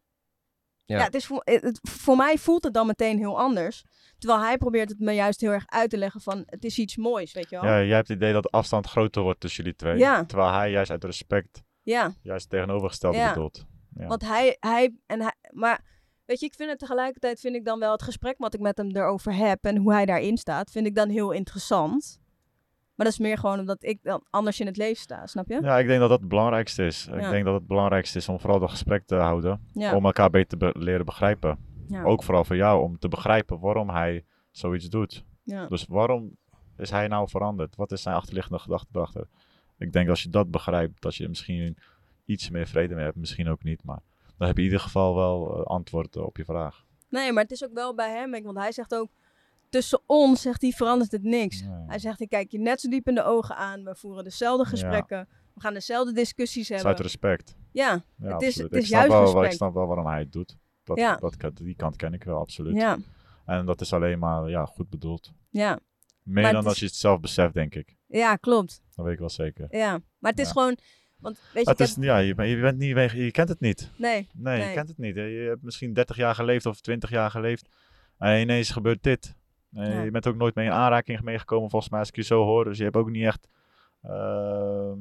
ja. het is voor, het, voor mij voelt het dan meteen heel anders. Terwijl hij probeert het me juist heel erg uit te leggen van het is iets moois, weet je wel. Ja, jij hebt het idee dat de afstand groter wordt tussen jullie twee. Ja. Terwijl hij juist uit respect ja. juist tegenovergestelde ja. bedoelt. Ja. Want hij, hij, en hij, maar weet je, ik vind het tegelijkertijd, vind ik dan wel het gesprek wat ik met hem erover heb en hoe hij daarin staat, vind ik dan heel interessant. Maar dat is meer gewoon omdat ik dan anders in het leven sta, snap je? Ja, ik denk dat dat het belangrijkste is. Ik denk dat het belangrijkste is om vooral dat gesprek te houden. Om elkaar beter te leren begrijpen. Ook vooral voor jou, om te begrijpen waarom hij zoiets doet. Dus waarom is hij nou veranderd? Wat is zijn achterliggende gedachte erachter? Ik denk als je dat begrijpt, dat je misschien iets meer vrede mee hebt. Misschien ook niet, maar dan heb je in ieder geval wel uh, antwoord op je vraag. Nee, maar het is ook wel bij hem. Want hij zegt ook, tussen ons, zegt hij, verandert het niks. Hij zegt, ik kijk je net zo diep in de ogen aan. We voeren dezelfde gesprekken. We gaan dezelfde discussies hebben. Het is uit respect. Ja, het is, het is juist wel, respect. Ik snap wel waarom hij het doet. Dat, ja. dat, die kant ken ik wel, absoluut. Ja. En dat is alleen maar ja, goed bedoeld. Ja. Meer maar dan als je het zelf beseft, denk ik. Ja, klopt. Dat weet ik wel zeker. Ja, maar het is gewoon... Want, weet je, het is, ja, je, je, bent niet, je kent het niet. Nee, nee. Nee, je kent het niet. Je hebt misschien 30 jaar geleefd of 20 jaar geleefd. En ineens gebeurt dit. Uh, Je bent ook nooit mee in aanraking meegekomen, volgens mij, als ik je zo hoor. Dus je hebt ook niet echt uh,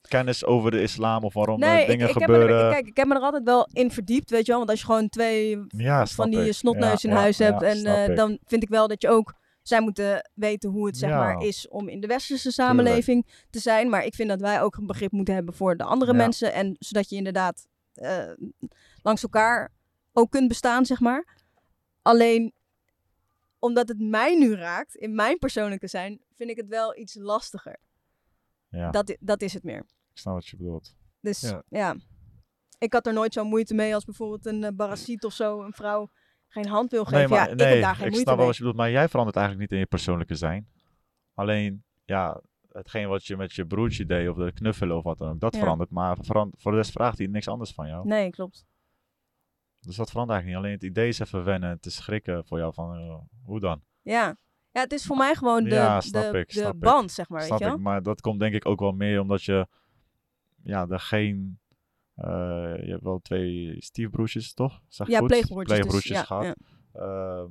kennis over de islam of waarom nee, dingen ik, ik gebeuren. Heb er, kijk, ik heb me er altijd wel in verdiept, weet je wel. Want als je gewoon twee ja, van die snotneus ja, in huis hebt, en uh, dan vind ik wel dat je ook zij moeten weten hoe het zeg maar is om in de westerse samenleving te zijn. Maar ik vind dat wij ook een begrip moeten hebben voor de andere mensen. En zodat je inderdaad uh, langs elkaar ook kunt bestaan, zeg maar. Alleen omdat het mij nu raakt, in mijn persoonlijke zijn, vind ik het wel iets lastiger. Ja. Dat, dat is het meer. Ik snap wat je bedoelt. Dus ja. Ik had er nooit zo moeite mee als bijvoorbeeld een uh, of zo, een vrouw geen hand wil geven. Nee, maar, ja, nee, ik heb daar geen ik snap wel wat je bedoelt, maar jij verandert eigenlijk niet in je persoonlijke zijn. Alleen, ja, hetgeen wat je met je broertje deed, of de knuffelen of wat dan ook, dat verandert. Maar voor de rest vraagt hij niks anders van jou. Nee, klopt. Dus dat verandert eigenlijk niet. Alleen het idee is even wennen, te schrikken voor jou van uh, hoe dan? Ja. ja, het is voor mij gewoon de, ja, de, ik, de band, zeg maar. Snap weet je ik, maar dat komt denk ik ook wel meer omdat je ja, er geen... Uh, je hebt wel twee stiefbroertjes, toch? Zeg ja, goed? pleegbroertjes. Pleegbroertjes dus, gehad. Ja, ja. Uh,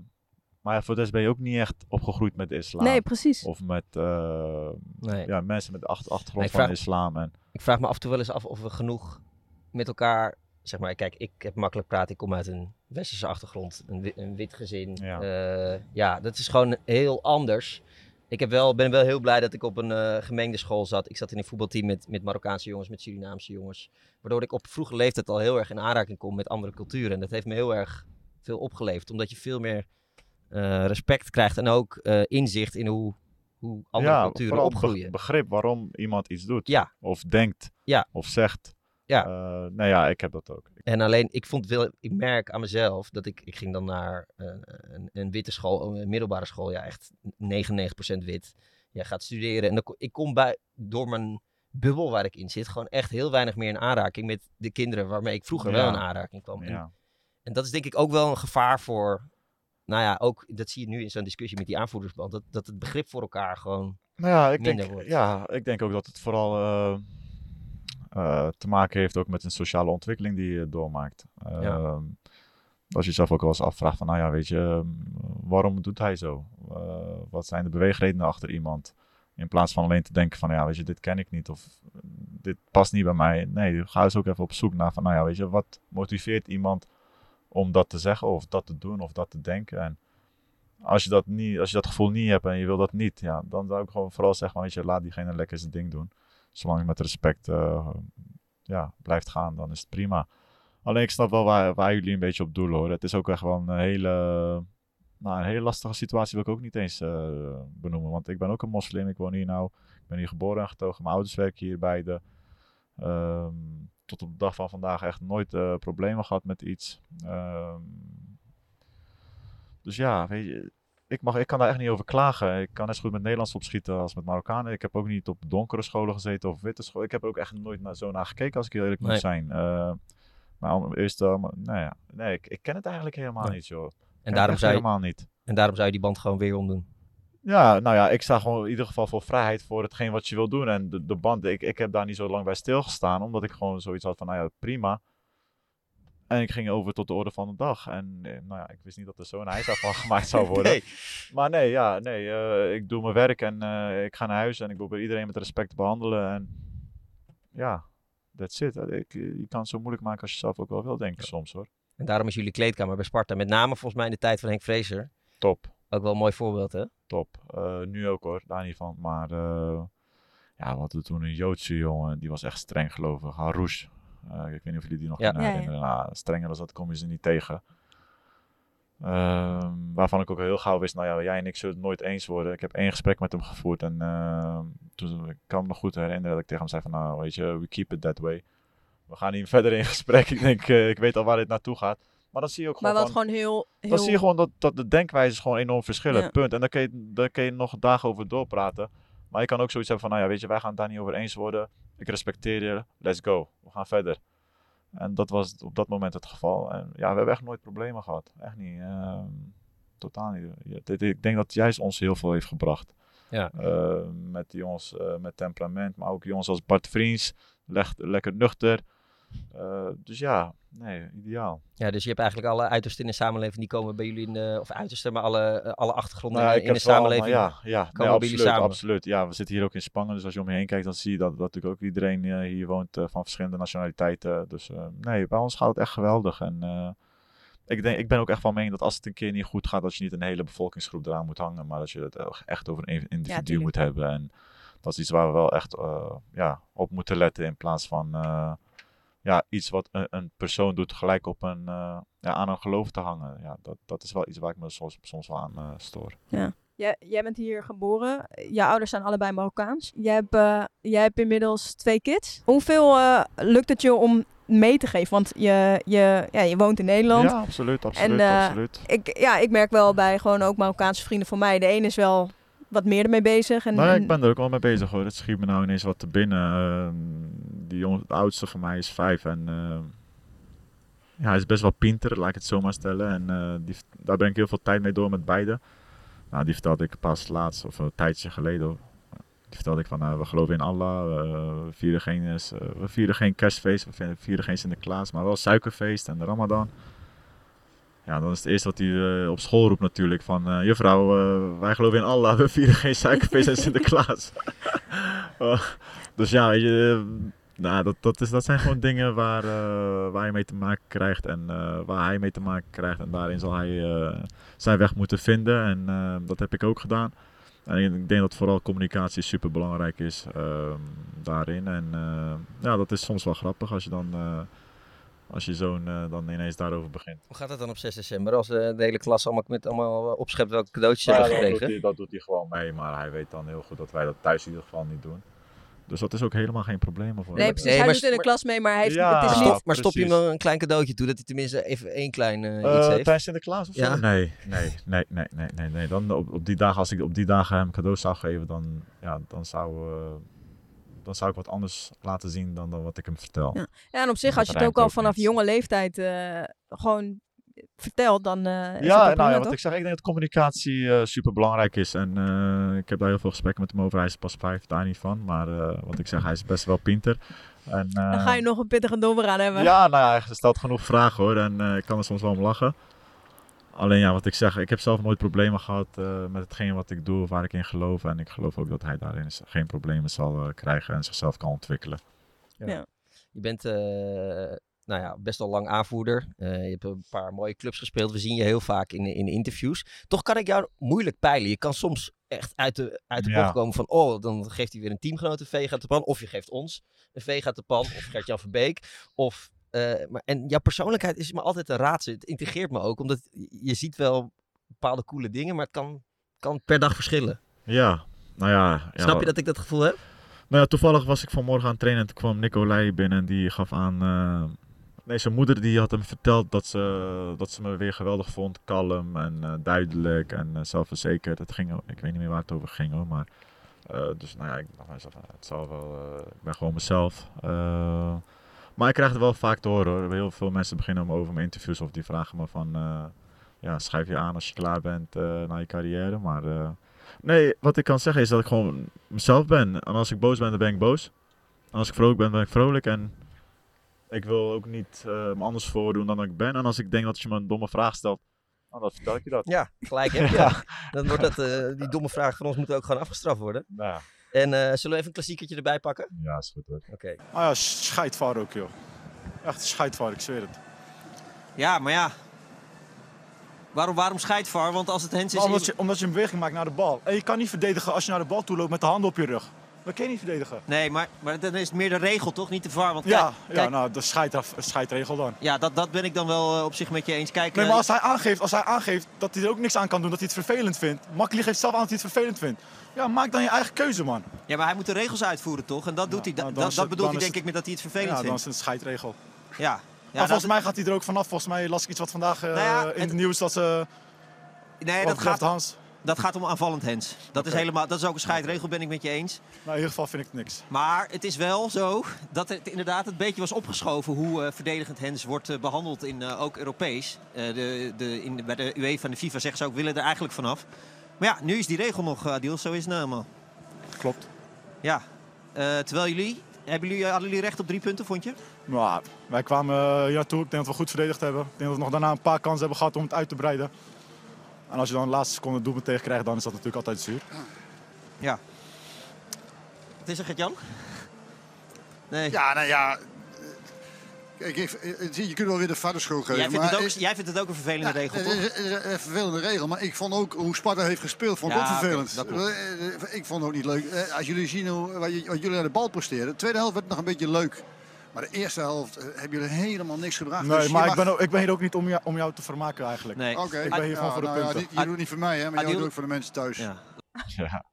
maar ja, voor de rest ben je ook niet echt opgegroeid met de islam. Nee, precies. Of met uh, nee. ja, mensen met de achtergrond van de islam. En... Ik vraag me af en toe wel eens af of we genoeg met elkaar zeg maar, kijk, ik heb makkelijk praten. Ik kom uit een westerse achtergrond, een, een wit gezin. Ja. Uh, ja, dat is gewoon heel anders. Ik heb wel, ben wel heel blij dat ik op een uh, gemengde school zat. Ik zat in een voetbalteam met, met Marokkaanse jongens, met Surinaamse jongens. Waardoor ik op vroege leeftijd al heel erg in aanraking kom met andere culturen. En dat heeft me heel erg veel opgeleverd. Omdat je veel meer uh, respect krijgt en ook inzicht in hoe hoe andere culturen opgroeien. begrip waarom iemand iets doet. Ja. Of denkt. Ja. Of zegt. Ja. Nou ja, ik heb dat ook. En alleen, ik vond wel, ik merk aan mezelf dat ik, ik ging dan naar een, een, een witte school, een middelbare school, ja, echt 99% wit. Jij gaat studeren en dan, ik kom bij, door mijn bubbel waar ik in zit, gewoon echt heel weinig meer in aanraking met de kinderen waarmee ik vroeger wel in aanraking kwam. Ja. En, dat is denk ik ook wel een gevaar voor, nou ja, ook, dat zie je nu in zo'n discussie met die aanvoerdersband, dat, dat het begrip voor elkaar gewoon nou ja, ik minder denk, wordt. Ja, ik denk ook dat het vooral... Uh, uh, te maken heeft ook met een sociale ontwikkeling die je doormaakt. Uh, ja. Als je jezelf ook wel eens afvraagt van, nou ja, weet je, ehm, waarom doet hij zo? Uh, wat zijn de beweegredenen achter iemand? In plaats van alleen te denken van, ja, weet je, dit ken ik niet of dit past niet bij mij. Nee, ga eens ook even op zoek naar van, nou ja, weet je, wat motiveert iemand om dat te zeggen of dat te doen of dat te denken? En als je dat, niet, als je dat gevoel niet hebt en je wil dat niet, ja, dan zou ik gewoon vooral zeggen, weet je, laat diegene lekker zijn ding doen zolang je met respect uh, ja, blijft gaan, dan is het prima. Alleen ik snap wel waar, waar jullie een beetje op doelen hoor. Het is ook echt wel een hele, nou, een hele lastige situatie, wil ik ook niet eens uh, benoemen. Want ik ben ook een moslim, ik woon hier nou, ik ben hier geboren en getogen. Mijn ouders werken hier beide. Um, tot op de dag van vandaag echt nooit uh, problemen gehad met iets. Um, dus ja, weet je, ik, mag, ik kan daar echt niet over klagen. Ik kan net zo goed met Nederlands opschieten als met Marokkanen. Ik heb ook niet op donkere scholen gezeten of witte scholen. Ik heb er ook echt nooit naar, zo naar gekeken als ik heel eerlijk nee. moet zijn. Uh, maar eerst, uh, nou ja, nee, ik, ik, ken het eigenlijk helemaal nee. niet, joh. En daarom, zou je, helemaal niet. en daarom zou je die band gewoon weer omdoen. Ja, nou ja, ik sta gewoon in ieder geval voor vrijheid voor hetgeen wat je wil doen. En de, de band, ik, ik heb daar niet zo lang bij stilgestaan, omdat ik gewoon zoiets had van, nou ja, prima. En ik ging over tot de orde van de dag. En nou ja, ik wist niet dat er zo'n ijs van gemaakt zou worden. nee. Maar nee, ja, nee uh, ik doe mijn werk en uh, ik ga naar huis en ik probeer iedereen met respect te behandelen. En ja, that's it. Ik, je kan het zo moeilijk maken als je zelf ook wel wil denken ja. soms hoor. En daarom is jullie kleedkamer bij Sparta, met name volgens mij in de tijd van Henk Vrezer. Top. Ook wel een mooi voorbeeld hè? Top. Uh, nu ook hoor, daar niet van. Maar ja, wat we toen een Joodse jongen, die was echt streng gelovig. Harouche. Uh, ik weet niet of jullie die nog ja. kunnen herinneren. Ja, ja. Nou, strenger dan dat kom je ze niet tegen. Uh, waarvan ik ook heel gauw wist, nou ja, jij en ik zullen het nooit eens worden. Ik heb één gesprek met hem gevoerd en uh, toen ik kan me nog goed herinneren dat ik tegen hem zei van, nou weet je, we keep it that way. We gaan niet verder in gesprek. ik denk, uh, ik weet al waar dit naartoe gaat. Maar dan zie je ook gewoon. Maar wat gewoon heel, heel. Dan zie je gewoon dat, dat de denkwijzes gewoon enorm verschillen. Ja. Punt. En daar kun, je, daar kun je nog dagen over doorpraten. Maar je kan ook zoiets hebben van, nou ja, weet je, wij gaan het daar niet over eens worden. Ik respecteer je, let's go. We gaan verder. En dat was op dat moment het geval. En ja, we hebben echt nooit problemen gehad. Echt niet. Uh, totaal niet. Ik denk dat juist ons heel veel heeft gebracht. Ja. Uh, met jongens uh, met temperament, maar ook jongens als Bart Vriends. Leg, lekker nuchter. Uh, dus ja, nee, ideaal. Ja, dus je hebt eigenlijk alle uitersten in de samenleving die komen bij jullie in de, of uitersten, maar alle, alle achtergronden nou, in de samenleving. Allemaal, ja, ja nee, absoluut, samen. absoluut. Ja, we zitten hier ook in Spangen, dus als je om je heen kijkt, dan zie je dat, dat natuurlijk ook iedereen uh, hier woont uh, van verschillende nationaliteiten. Dus uh, nee, bij ons gaat het echt geweldig. En ik, denk, ik ben ook echt van mening dat als het een keer niet goed gaat, dat je niet een hele bevolkingsgroep eraan moet hangen, maar dat je het echt over een individu ja, moet hebben. En dat is iets waar we wel echt ja, op moeten letten in plaats van ja, iets wat een, een, persoon doet gelijk op een, uh, ja, aan een geloof te hangen. Ja, dat, dat is wel iets waar ik me soms, soms wel aan uh, stoor. Ja. Jij, jij bent hier geboren. Je ouders zijn allebei Marokkaans. Jij hebt, uh, jij hebt inmiddels twee kids. Hoeveel lukt het je om mee te geven? Want je, je, ja, je woont in Nederland. Ja, absoluut. absoluut, en, absoluut. Ik, ja, ik merk wel bij gewoon ook Marokkaanse vrienden van mij. De ene is wel wat meer ermee bezig. En, nee, ik ben er ook wel mee bezig hoor. Het schiet me nou ineens wat te binnen. Uh, die jongen, de oudste van mij is vijf en uh, ja, hij is best wel pinter, laat ik het zo maar stellen. En uh, die, daar ben ik heel veel tijd mee door met beide. Nou, die vertelde ik pas laatst, of een tijdje geleden. Die vertelde ik van, uh, we geloven in Allah, we vieren geen, we vieren geen kerstfeest, we vieren geen Sinterklaas, maar wel suikerfeest en de Ramadan. Ja, dan is het eerste wat hij uh, op school roept natuurlijk van... Uh, juffrouw, uh, wij geloven in Allah, we vieren geen suikerfeest en Sinterklaas. dus ja, weet je... nou, dat, dat, is, dat zijn gewoon dingen waar, waar je mee te maken krijgt en waar hij mee te maken krijgt. En daarin zal hij zijn weg moeten vinden en dat heb ik ook gedaan. En ik denk dat vooral communicatie super belangrijk is daarin. En ja, dat is soms wel grappig als je dan Als je zoon uh, dan ineens daarover begint. Hoe gaat het dan op 6 december als uh, de hele klas allemaal met allemaal opschept welke cadeautjes ja, hebben gekregen? Dat doet, hij, dat doet hij gewoon mee, maar hij weet dan heel goed dat wij dat thuis in ieder geval niet doen. Dus dat is ook helemaal geen probleem voor Nee, precies. Nee, hij maar, doet in de klas mee, maar hij heeft, ja, het is niet... Maar stop je hem dan een klein cadeautje toe, dat hij tenminste even één klein uh, uh, iets heeft? Tijdens Sinterklaas of ja. zo? Nee, nee, nee, nee, nee, nee, nee. Dan op, op die dagen, als ik op die dagen hem cadeaus zou geven, dan, ja, dan zou... Uh, dan zou ik wat anders laten zien dan, dan wat ik hem vertel. Ja, ja en op zich, als je het ook al vanaf jonge leeftijd gewoon vertelt, dan uh, is ja, het nou ja, wat ik zeg, ik denk dat communicatie uh, super belangrijk is. En uh, ik heb daar heel veel gesprekken met hem over. Hij is pas vijf, daar niet van. Maar wat ik zeg, hij is best wel pinter. En, dan ga je nog een pittige dobber aan hebben. Ja, nou ja, hij stelt genoeg vragen hoor. En ik kan er soms wel om lachen. Alleen ja, wat ik zeg, ik heb zelf nooit problemen gehad met hetgeen wat ik doe, waar ik in geloof. En ik geloof ook dat hij daarin geen problemen zal krijgen en zichzelf kan ontwikkelen. Ja. ja. Je bent nou ja, best al lang aanvoerder. Uh, je hebt een paar mooie clubs gespeeld. We zien je heel vaak in, in interviews. Toch kan ik jou moeilijk peilen. Je kan soms echt uit de, uit de ja. bocht komen van... oh, dan geeft hij weer een teamgenoot een veeg uit de pan. Of je geeft ons een veeg uit de pan. Of Gert-Jan Verbeek. Of, maar, en jouw persoonlijkheid is me altijd een raadsel. Het integreert me ook. Omdat je ziet wel bepaalde coole dingen... maar het kan, kan per dag verschillen. Ja, nou ja... ja Snap je dat ik dat gevoel heb? Nou ja, toevallig was ik vanmorgen aan het trainen en toen kwam Nicolai binnen en die gaf aan... Uh, Nee, zijn moeder die had hem verteld dat ze, dat ze me weer geweldig vond. Kalm en uh, duidelijk en uh, zelfverzekerd. Het ging, ik weet niet meer waar het over ging hoor. Maar, dus nou ja, ik dacht mezelf, het zal wel, ik ben gewoon mezelf. Maar ik krijg het wel vaak te horen hoor. Heel veel mensen beginnen me over mijn interviews of die vragen me van... ja, schrijf je aan als je klaar bent naar je carrière. Maar nee, wat ik kan zeggen is dat ik gewoon mezelf ben. En als ik boos ben, dan ben ik boos. En als ik vrolijk ben, ben ik vrolijk. En ik wil ook niet me anders voordoen dan ik ben. En als ik denk dat je me een domme vraag stelt, nou, dan vertel ik je dat. Ja, gelijk heb je. ja. Dan wordt dat, uh, die domme vraag van ons moet ook gewoon afgestraft worden. Ja. En uh, zullen we even een klassiekertje erbij pakken? Ja, is goed hoor. Oké. Okay. Ah ja, scheidvaar ook joh. Echt scheidvaar, ik zweer het. Ja, maar ja. Waarom, waarom scheidvaar? Want als het hens is... Omdat, je, omdat je een beweging maakt naar de bal. En je kan niet verdedigen als je naar de bal toe loopt met de handen op je rug. Dat kan je niet verdedigen. Nee, maar, maar dan is het meer de regel toch, niet de VAR? Want ja, kijk, ja nou, de scheidregel dan. Ja, dat, dat ben ik dan wel uh, op zich met je eens. Kijk, nee, maar als hij, aangeeft, als hij aangeeft dat hij er ook niks aan kan doen, dat hij het vervelend vindt. Makkelijk geeft zelf aan dat hij het vervelend vindt. Ja, maak dan je eigen keuze, man. Ja, maar hij moet de regels uitvoeren, toch? En dat doet hij. Nou, dat, dat bedoelt hij denk ik met dat hij het vervelend ja, vindt. dan is het een scheidregel. Ja. ja maar volgens mij gaat hij er ook vanaf. Volgens mij las ik iets wat vandaag uh, nou ja, in het nieuws dat ze... Nee, dat gaat... Hans. Dat gaat om aanvallend hens. Dat, is helemaal, dat is ook een scheidregel, ben ik met je eens. Nou, in ieder geval vind ik het niks. Maar het is wel zo dat het inderdaad een beetje was opgeschoven hoe uh, verdedigend hens wordt uh, behandeld in uh, ook Europees. de, de, in, bij de UEFA en de FIFA zeggen ze ook, willen er eigenlijk vanaf. Maar ja, nu is die regel nog, Adil, zo is het nou helemaal. Klopt. Ja, terwijl jullie, hebben jullie, hadden jullie recht op drie punten, vond je? Nou, wij kwamen hier naartoe, ik denk dat we goed verdedigd hebben. Ik denk dat we nog daarna een paar kansen hebben gehad om het uit te breiden. En als je dan de laatste seconde een doelpunt tegen krijgt, dan is dat natuurlijk altijd zuur. Ja. Wat is er, Gert-Jan? Nee. Ja, nou ja. Kijk, je kunt wel weer de vaderschool geven. Jij vindt, het ook, jij vindt het ook een vervelende ja, regel, toch? Het is een vervelende regel, maar ik vond ook hoe Sparta heeft gespeeld, vond ik ja, ook vervelend. Okay, ik vond het ook niet leuk. Als jullie zien hoe, wat jullie aan de bal presteren, de tweede helft werd nog een beetje leuk. Maar de eerste helft uh, hebben jullie helemaal niks gebracht. Nee, dus maar ik, ben ook, ik ben hier ook niet om jou, om jou te vermaken eigenlijk. Nee. Okay. Ik ben hier gewoon voor de nou, punten. Ja, je doet het niet voor mij, hè, maar jij doet het voor de mensen thuis. Ja. ja.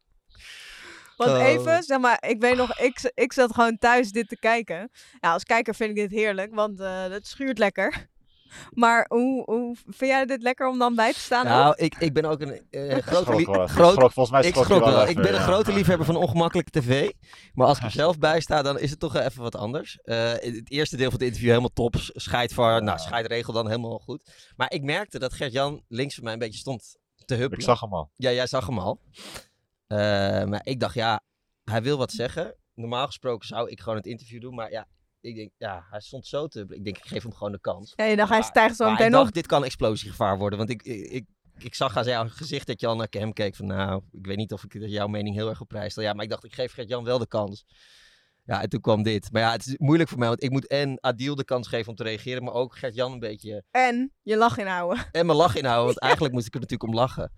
Want even, zeg maar, ik weet nog, ik, ik zat gewoon thuis dit te kijken. Ja, als kijker vind ik dit heerlijk, want uh, het schuurt lekker. Maar hoe, hoe vind jij dit lekker om dan bij te staan? Nou, ik, ik ben ook een uh, grote liefhebber. volgens mij ik, schrok wel. ik ben een grote liefhebber van ongemakkelijke tv. Maar als ik er zelf bij sta, dan is het toch even wat anders. Uh, het eerste deel van het interview helemaal top. Scheidvar, nou, scheidregel dan helemaal goed. Maar ik merkte dat Gert-Jan links van mij een beetje stond te huppelen. Ik zag hem al. Ja, jij zag hem al. Uh, maar ik dacht, ja, hij wil wat zeggen. Normaal gesproken zou ik gewoon het interview doen. Maar ja, ik denk, ja, hij stond zo te... Ik denk, ik geef hem gewoon de kans. Ja, je dacht, hij stijgt zo meteen dit kan explosiegevaar worden. Want ik, ik, ik zag aan zijn gezicht dat Jan naar hem keek van... Nou, ik weet niet of ik jouw mening heel erg op prijs stel. Ja, maar ik dacht, ik geef Gert-Jan wel de kans. Ja, en toen kwam dit. Maar ja, het is moeilijk voor mij, want ik moet en Adil de kans geven om te reageren, maar ook Gert-Jan een beetje... En je lach inhouden. En mijn lach inhouden, want eigenlijk moest ik er natuurlijk om lachen.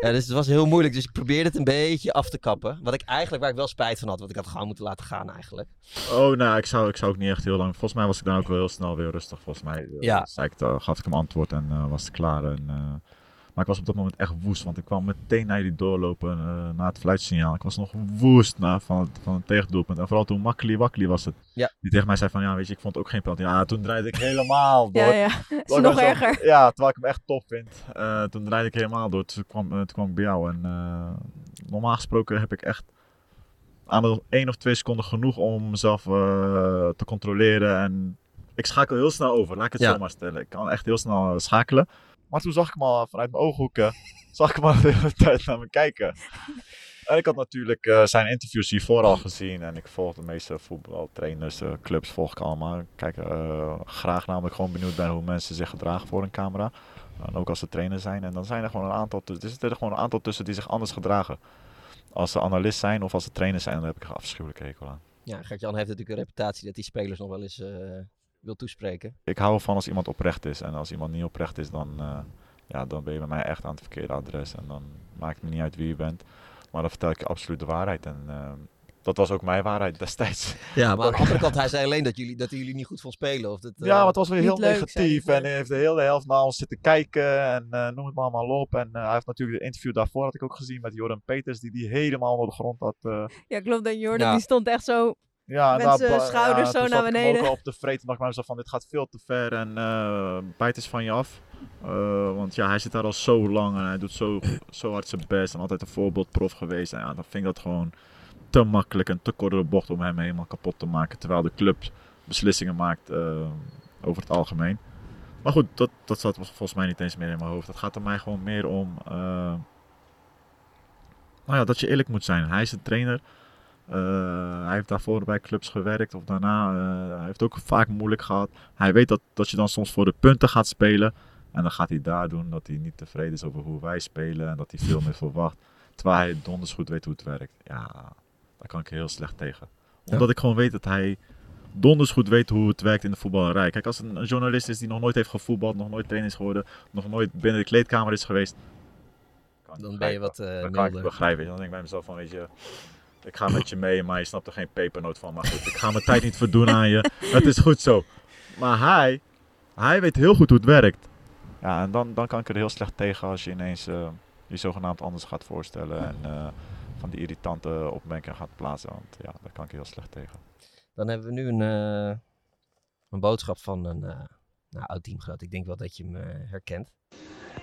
Ja, dus het was heel moeilijk, dus ik probeerde het een beetje af te kappen. Wat ik eigenlijk, waar ik wel spijt van had, want ik had gewoon moeten laten gaan eigenlijk. Oh, nou, ik zou, ik zou ook niet echt heel lang... Volgens mij was ik dan ook wel heel snel weer rustig, volgens mij. Ja. Zei ik, uh, gaf ik hem antwoord en uh, was het klaar. En, uh, maar ik was op dat moment echt woest, want ik kwam meteen naar die doorlopen uh, na het fluitsignaal. Ik was nog woest na, van, het, van het tegendoelpunt. En vooral toen Makkeli Wakkeli was het. Ja. Die tegen mij zei van, ja weet je, ik vond het ook geen penalty. Ja, toen draaide ik helemaal door. ja, ja. Het is nog erger. Zo, ja, terwijl ik hem echt tof vind. Uh, toen draaide ik helemaal door. Toen kwam, uh, toen kwam ik bij jou. En uh, normaal gesproken heb ik echt aan de 1 of 2 seconden genoeg om mezelf te controleren. En ik schakel heel snel over, laat ik het Ja. zo maar stellen. Ik kan echt heel snel eh, schakelen. Maar toen zag ik al vanuit mijn ooghoeken, zag ik hem al de hele tijd naar me kijken. En ik had natuurlijk eh, zijn interviews hiervoor al gezien. En ik volg de meeste voetbaltrainers, eh, clubs volg ik allemaal. Kijk eh, graag namelijk gewoon benieuwd ben hoe mensen zich gedragen voor een camera. En ook als ze trainer zijn. En dan zijn er gewoon een aantal, tussen- er zitten er gewoon een aantal tussen die zich anders gedragen. Als ze analist zijn of als ze trainer zijn, dan heb ik een afschuwelijke hekel aan. Ja, Gert-Jan heeft natuurlijk een reputatie dat hij spelers nog wel eens wil toespreken. Ik hou ervan als iemand oprecht is. En als iemand niet oprecht is, dan, eh, ja, dan ben je bij mij echt aan het verkeerde adres. En dan maakt het me niet uit wie je bent. Maar dan vertel ik je absoluut de waarheid. En eh, dat was ook mijn waarheid destijds. Ja, maar aan de andere kant, hij zei alleen dat jullie, dat jullie niet goed vond spelen. Of dat, eh, Ja, maar het was weer heel leuk, negatief. En hij heeft de hele helft naar ons zitten kijken. En eh, noem het maar allemaal op. En eh, hij heeft natuurlijk de interview daarvoor had ik ook gezien met Jordan Peters. Die die helemaal onder de grond had. eh, Ja, klopt. En Jordan Ja. die stond echt zo Ja, zijn ba- schouders ja, zo naar ik beneden. ook op de vreet en dacht ik bij mezelf van dit gaat veel te ver en eh bijt eens van je af. Eh, want ja, hij zit daar al zo lang en hij doet zo, zo hard zijn best en altijd een voorbeeldprof geweest. En ja, dan vind ik dat gewoon te makkelijk en te kort door de bocht om hem helemaal kapot te maken. Terwijl de club beslissingen maakt eh, over het algemeen. Maar goed, dat, dat zat volgens mij niet eens meer in mijn hoofd. Het gaat er mij gewoon meer om nou ja, dat je eerlijk moet zijn. Hij is een trainer. Eh, hij heeft daarvoor bij clubs gewerkt of daarna. eh, hij heeft ook vaak moeilijk gehad. Hij weet dat, dat je dan soms voor de punten gaat spelen. En dan gaat hij daar doen dat hij niet tevreden is over hoe wij spelen. En dat hij veel meer verwacht. Terwijl hij donders goed weet hoe het werkt. Ja, daar kan ik heel slecht tegen. Omdat ik gewoon weet dat hij donders goed weet hoe het werkt in de voetballerij. Kijk, als een, een journalist is die nog nooit heeft gevoetbald, nog nooit trainer is geworden, nog nooit binnen de kleedkamer is geweest. Dan ben je wat eh Dan kan ik milder. het begrijpen. Dan denk ik bij mezelf van, weet je, ik ga met je mee, maar je snapt er geen pepernoot van. Maar goed, ik ga mijn tijd niet verdoen aan je. Het is goed zo. Maar hij, hij weet heel goed hoe het werkt. Ja, en dan, dan kan ik er heel slecht tegen als je ineens eh, je zogenaamd anders gaat voorstellen. En eh, van die irritante opmerkingen gaat plaatsen. Want ja, daar kan ik heel slecht tegen. Dan hebben we nu een, eh, een boodschap van een eh nou, oud teamgenoot. Ik denk wel dat je hem herkent.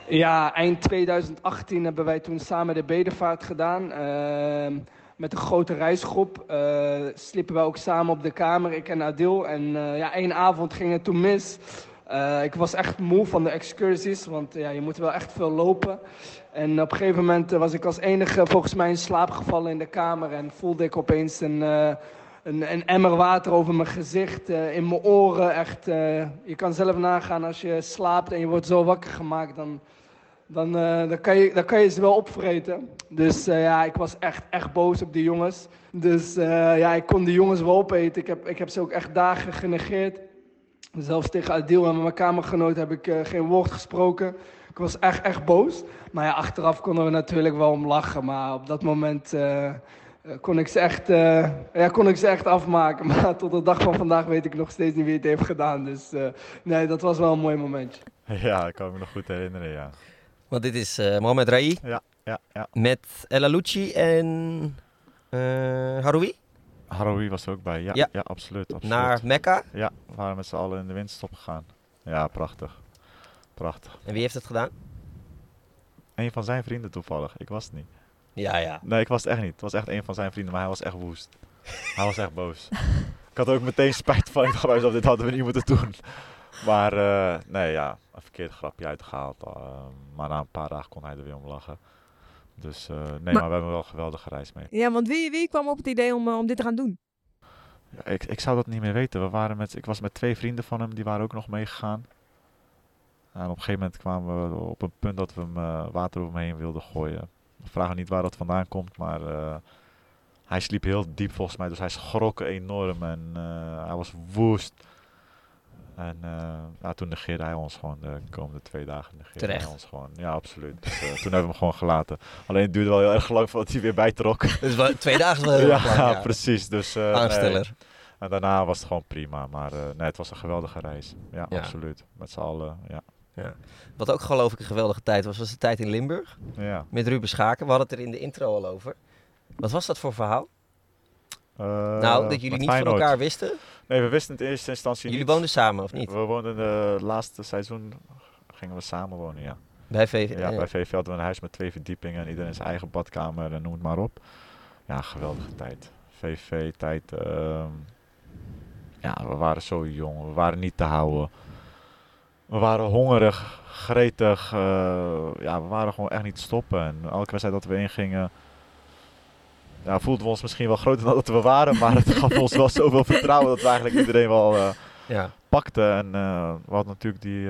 Ja, eind 2018 hebben wij toen samen de bedevaart gedaan. Met een grote reisgroep. Eh, sliepen wij ook samen op de kamer, ik en Adil. En eh, ja, één avond ging het toen mis. Eh, ik was echt moe van de excursies, want ja, je moet wel echt veel lopen. En op een gegeven moment was ik als enige volgens mij in slaap gevallen in de kamer. En voelde ik opeens een, een, een emmer water over mijn gezicht, in mijn oren. Echt, je kan zelf nagaan als je slaapt en je wordt zo wakker gemaakt, dan, dan, eh, dan, kan, je, dan kan je ze wel opvreten. Dus eh, ja, ik was echt, echt boos op die jongens. Dus eh, ja, ik kon die jongens wel opeten. Ik heb, ik heb ze ook echt dagen genegeerd. Zelfs tegen Adil en mijn kamergenoot heb ik geen woord gesproken. Ik was echt, echt boos. Maar ja, achteraf konden we natuurlijk wel om lachen. Maar op dat moment kon, ik ze echt, ja, kon ik ze echt afmaken. Maar tot de dag van vandaag weet ik nog steeds niet wie het heeft gedaan. Dus nee, dat was wel een mooi momentje. Ja, dat kan ik me nog goed herinneren, ja. Want dit is eh Mohamed Rai. Ja, ja, ja. Met El Alouchi en eh Haroui. Haroui was er ook bij, ja, Ja. ja. absoluut, absoluut. Naar Mekka. Ja, we waren met z'n allen in de winterstop gegaan. Ja, prachtig. Prachtig. En wie heeft het gedaan? Een van zijn vrienden toevallig, ik was het niet. Ja, ja. Nee, ik was het echt niet. Het was echt een van zijn vrienden, maar hij was echt woest. hij was echt boos. ik had ook meteen spijt van. Ik dacht dit hadden we niet moeten doen. Maar eh, nee, ja, een verkeerd grapje uitgehaald. eh, maar na een paar dagen kon hij er weer om lachen. Dus eh, nee, maar, Maar- we hebben wel een geweldige reis mee. Ja, want wie, wie kwam op het idee om, om dit te gaan doen? Ja, ik, ik zou dat niet meer weten. We waren met, ik was met twee vrienden van hem, die waren ook nog meegegaan. En op een gegeven moment kwamen we op een punt dat we hem water over me heen wilden gooien. We vragen niet waar dat vandaan komt, maar hij sliep heel diep volgens mij, dus hij schrok enorm en hij was woest. En ja, toen negeerde hij ons gewoon de komende twee dagen. Terecht. Hij ons gewoon. Ja, absoluut. Dus, toen hebben we hem gewoon gelaten. Alleen het duurde wel heel erg lang voordat hij weer bijtrok. Dus wel, twee dagen wel heel ja, lang. Ja, precies. Dus, Aansteller. En daarna was het gewoon prima. Maar nee, het was een geweldige reis. Ja, absoluut. Met z'n allen, ja. Ja. Wat ook geloof ik een geweldige tijd was, was de tijd in Limburg. Ja. Met Ruben Schaken. We hadden het er in de intro al over. Wat was dat voor verhaal? Uh, nou, dat jullie niet van elkaar wisten? Nee, we wisten in eerste instantie jullie niet. woonden samen, of niet? We woonden de laatste seizoen, gingen we samen wonen, ja. Bij VV? Ja, bij VV hadden we een huis met twee verdiepingen en iedereen zijn eigen badkamer en noem het maar op. Ja, geweldige tijd. VV-tijd. Uh, ja, we waren zo jong, we waren niet te houden. We waren hongerig, gretig. Uh, ja, we waren gewoon echt niet te stoppen. En elke wedstrijd dat we ingingen, ja, voelden we ons misschien wel groter dan dat we waren. Maar het gaf ons wel zoveel vertrouwen dat we eigenlijk iedereen wel uh, ja. pakten. En uh, we hadden natuurlijk die,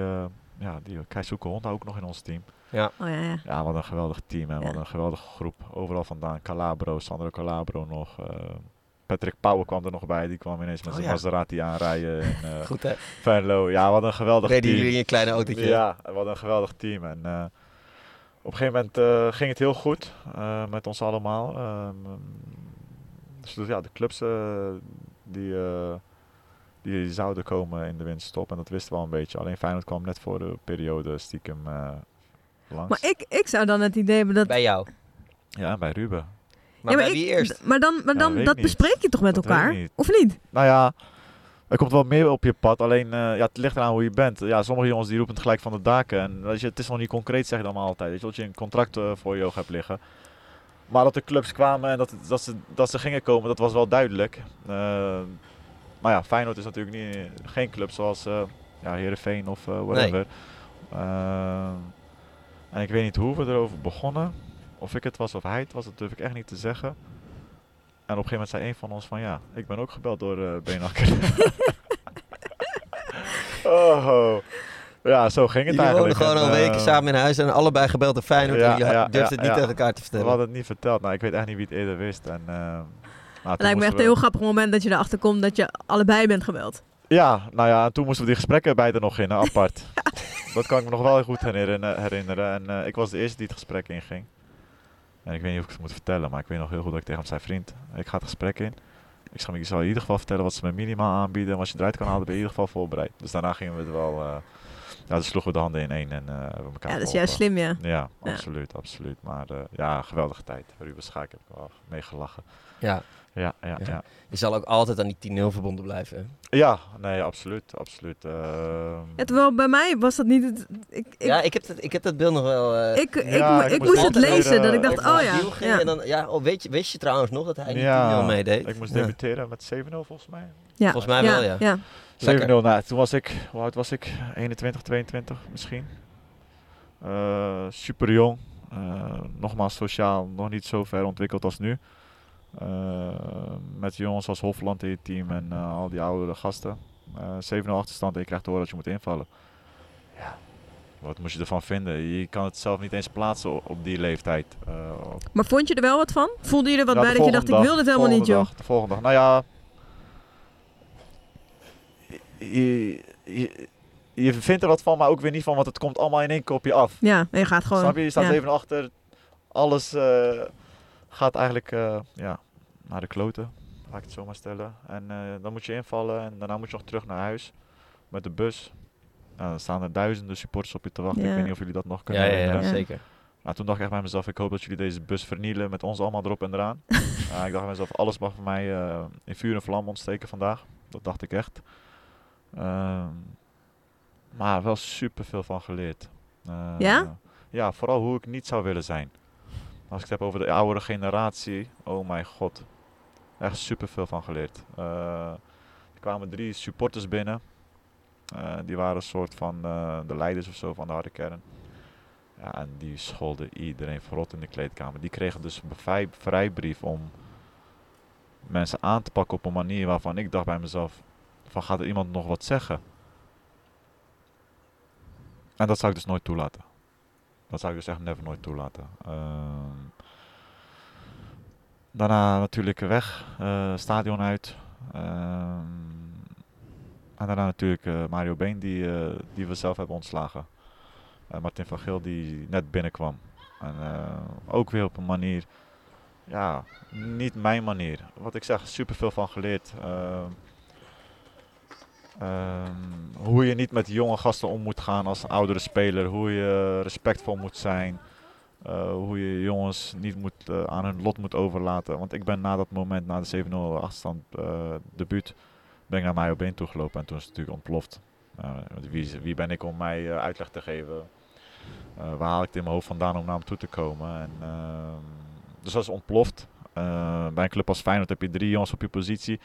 ja, die Keisuke hond ook nog in ons team. Ja. Oh, ja, ja. ja, wat een geweldig team en ja. wat een geweldige groep. Overal vandaan. Calabro, Sandro Calabro nog. Patrick Pauwen kwam er nog bij. Die kwam ineens met Oh, zijn ja. Maserati aanrijden. In, uh, Goed hè? Venlo. Ja, wat een geweldig Reden team. jullie in je kleine autootje? Ja, wat een geweldig team. En uh, op een gegeven moment uh, ging het heel goed uh, met ons allemaal. Um, dus ja, de clubs die, die zouden komen in de winterstop. En dat wisten we al een beetje. Alleen Feyenoord kwam net voor de periode stiekem langs. Maar ik, ik zou dan het idee hebben dat... Bij jou? Ja, bij Ruben. Maar, ja, maar bij wie eerst? Maar dan, maar dan Ja, dat bespreek je toch met Dat elkaar? niet. Of niet? Nou ja, er komt wel meer op je pad. Alleen uh, ja, het ligt eraan hoe je bent. Ja, sommige jongens die roepen het gelijk van de daken. En weet je, het is nog niet concreet, zeg je dan maar altijd. Weet je, dat je een contract uh, voor je ogen hebt liggen. Maar dat de clubs kwamen en dat, dat, ze, dat ze gingen komen, dat was wel duidelijk. Uh, maar ja, Feyenoord is natuurlijk niet, geen club zoals ja, Heerenveen of whatever. Nee. en ik weet niet hoe we erover begonnen. Of ik het was of hij het was, dat durf ik echt niet te zeggen. En op een gegeven moment zei een van ons van ja, ik ben ook gebeld door uh, Beenakker. oh, ja, zo ging het jullie eigenlijk. woonden gewoon en, al weken uh, samen in huis en allebei gebeld door Feyenoord. ja, en ja, durfden ja, het niet ja. tegen elkaar te vertellen. We hadden het niet verteld. Nou, ik weet echt niet wie het eerder wist. En, uh, nou, Het lijkt me echt een heel grappig moment dat je erachter komt dat je allebei bent gebeld. Ja, nou ja, en toen moesten we die gesprekken beide nog in, apart. dat kan ik me nog wel goed herinneren. herinneren. En uh, ik was de eerste die het gesprek inging. En ik weet niet of ik het moet vertellen, maar ik weet nog heel goed dat ik tegen hem zei: Vriend, ik ga het gesprek in. Ik zal, ik zal in ieder geval vertellen wat ze me minimaal aanbieden. En als je eruit kan halen, ben je in ieder geval voorbereid. Dus daarna gingen we het wel. Uh, ja, dus sloegen we de handen in één en uh, hebben elkaar Ja, dat is juist slim, ja. Ja, absoluut, ja. absoluut. Maar uh, ja, geweldige tijd. Ruben Schaak heb ik wel mee gelachen. Ja. Ja, ja, ja, ja. Je zal ook altijd aan die 10-0 verbonden blijven. Ja, nee, absoluut, absoluut. Uh, ja, terwijl bij mij was dat niet het... Ik, ik, ja, ik heb, dat, ik heb dat beeld nog wel... Uh, ik, ik, ja, ik, ik moest het lezen, dat ik dacht, oh ja. ja. En dan, ja oh, weet, je, weet je trouwens nog dat hij ja, 10-0 meedeed? Ik moest debuteren met 7-0 volgens mij. Ja. Volgens mij wel, ja. ja. 7-0, nou, toen was ik, hoe oud was ik? 21, 22 misschien. Uh, super jong. Uh, nogmaals sociaal nog niet zo ver ontwikkeld als nu. Uh, met jongens als Hofland in je team en uh, al die oudere gasten. Uh, 7-0 achterstand en je krijgt te horen dat je moet invallen. Ja. Wat moest je ervan vinden? Je kan het zelf niet eens plaatsen op, die leeftijd. Op... Maar vond je er wel wat van? Voelde je er wat ja, bij dat je dacht, dag, ik wil dit helemaal niet, joh? Dag, de volgende dag. Nou ja... Je, je, je vindt er wat van, maar ook weer niet van, want het komt allemaal in één keer op je af. Ja, en je gaat gewoon... Snap je? Je staat ja. even achter. Alles uh, gaat eigenlijk uh, ja, naar de kloten, laat ik het zo maar stellen. En uh, dan moet je invallen en daarna moet je nog terug naar huis met de bus. Nou, dan staan er duizenden supporters op je te wachten. Ja. Ik weet niet of jullie dat nog kunnen ja, ja, zeker. Nou, toen dacht ik echt bij mezelf, ik hoop dat jullie deze bus vernielen met ons allemaal erop en eraan. uh, ik dacht bij mezelf, alles mag voor mij uh, in vuur en vlam ontsteken vandaag. Dat dacht ik echt. Uh, maar wel super veel van geleerd. Uh, ja? Ja, vooral hoe ik niet zou willen zijn. Als ik het heb over de oudere generatie, oh mijn god. Echt super veel van geleerd. Uh, er kwamen drie supporters binnen. Uh, die waren een soort van uh, de leiders of zo van de harde kern. Ja, en die scholden iedereen verrot in de kleedkamer. Die kregen dus een vrijbrief om mensen aan te pakken op een manier waarvan ik dacht bij mezelf: van gaat er iemand nog wat zeggen? En dat zou ik dus nooit toelaten. Dat zou ik dus echt never nooit toelaten. Uh, daarna natuurlijk weg, uh, stadion uit. Ehm, en daarna natuurlijk uh, Mario Been, die, die we zelf hebben ontslagen. Martin van Geel, die net binnenkwam. En ook weer op een manier, ja, niet mijn manier. Wat ik zeg, super veel van geleerd. Ehm, hoe je niet met jonge gasten om moet gaan als oudere speler. Hoe je respectvol moet zijn. Uh, hoe je jongens niet moet, uh, aan hun lot moet overlaten. Want ik ben na dat moment, na de 7-0 achterstand uh, debuut, ben ik naar mij op been toegelopen en toen is het natuurlijk ontploft. wie, wie ben ik om mij uitleg te geven? waar haal ik het in mijn hoofd vandaan om naar hem toe te komen? En, ehm, dus dat is ontploft. bij een club als Feyenoord heb je drie jongens op je positie.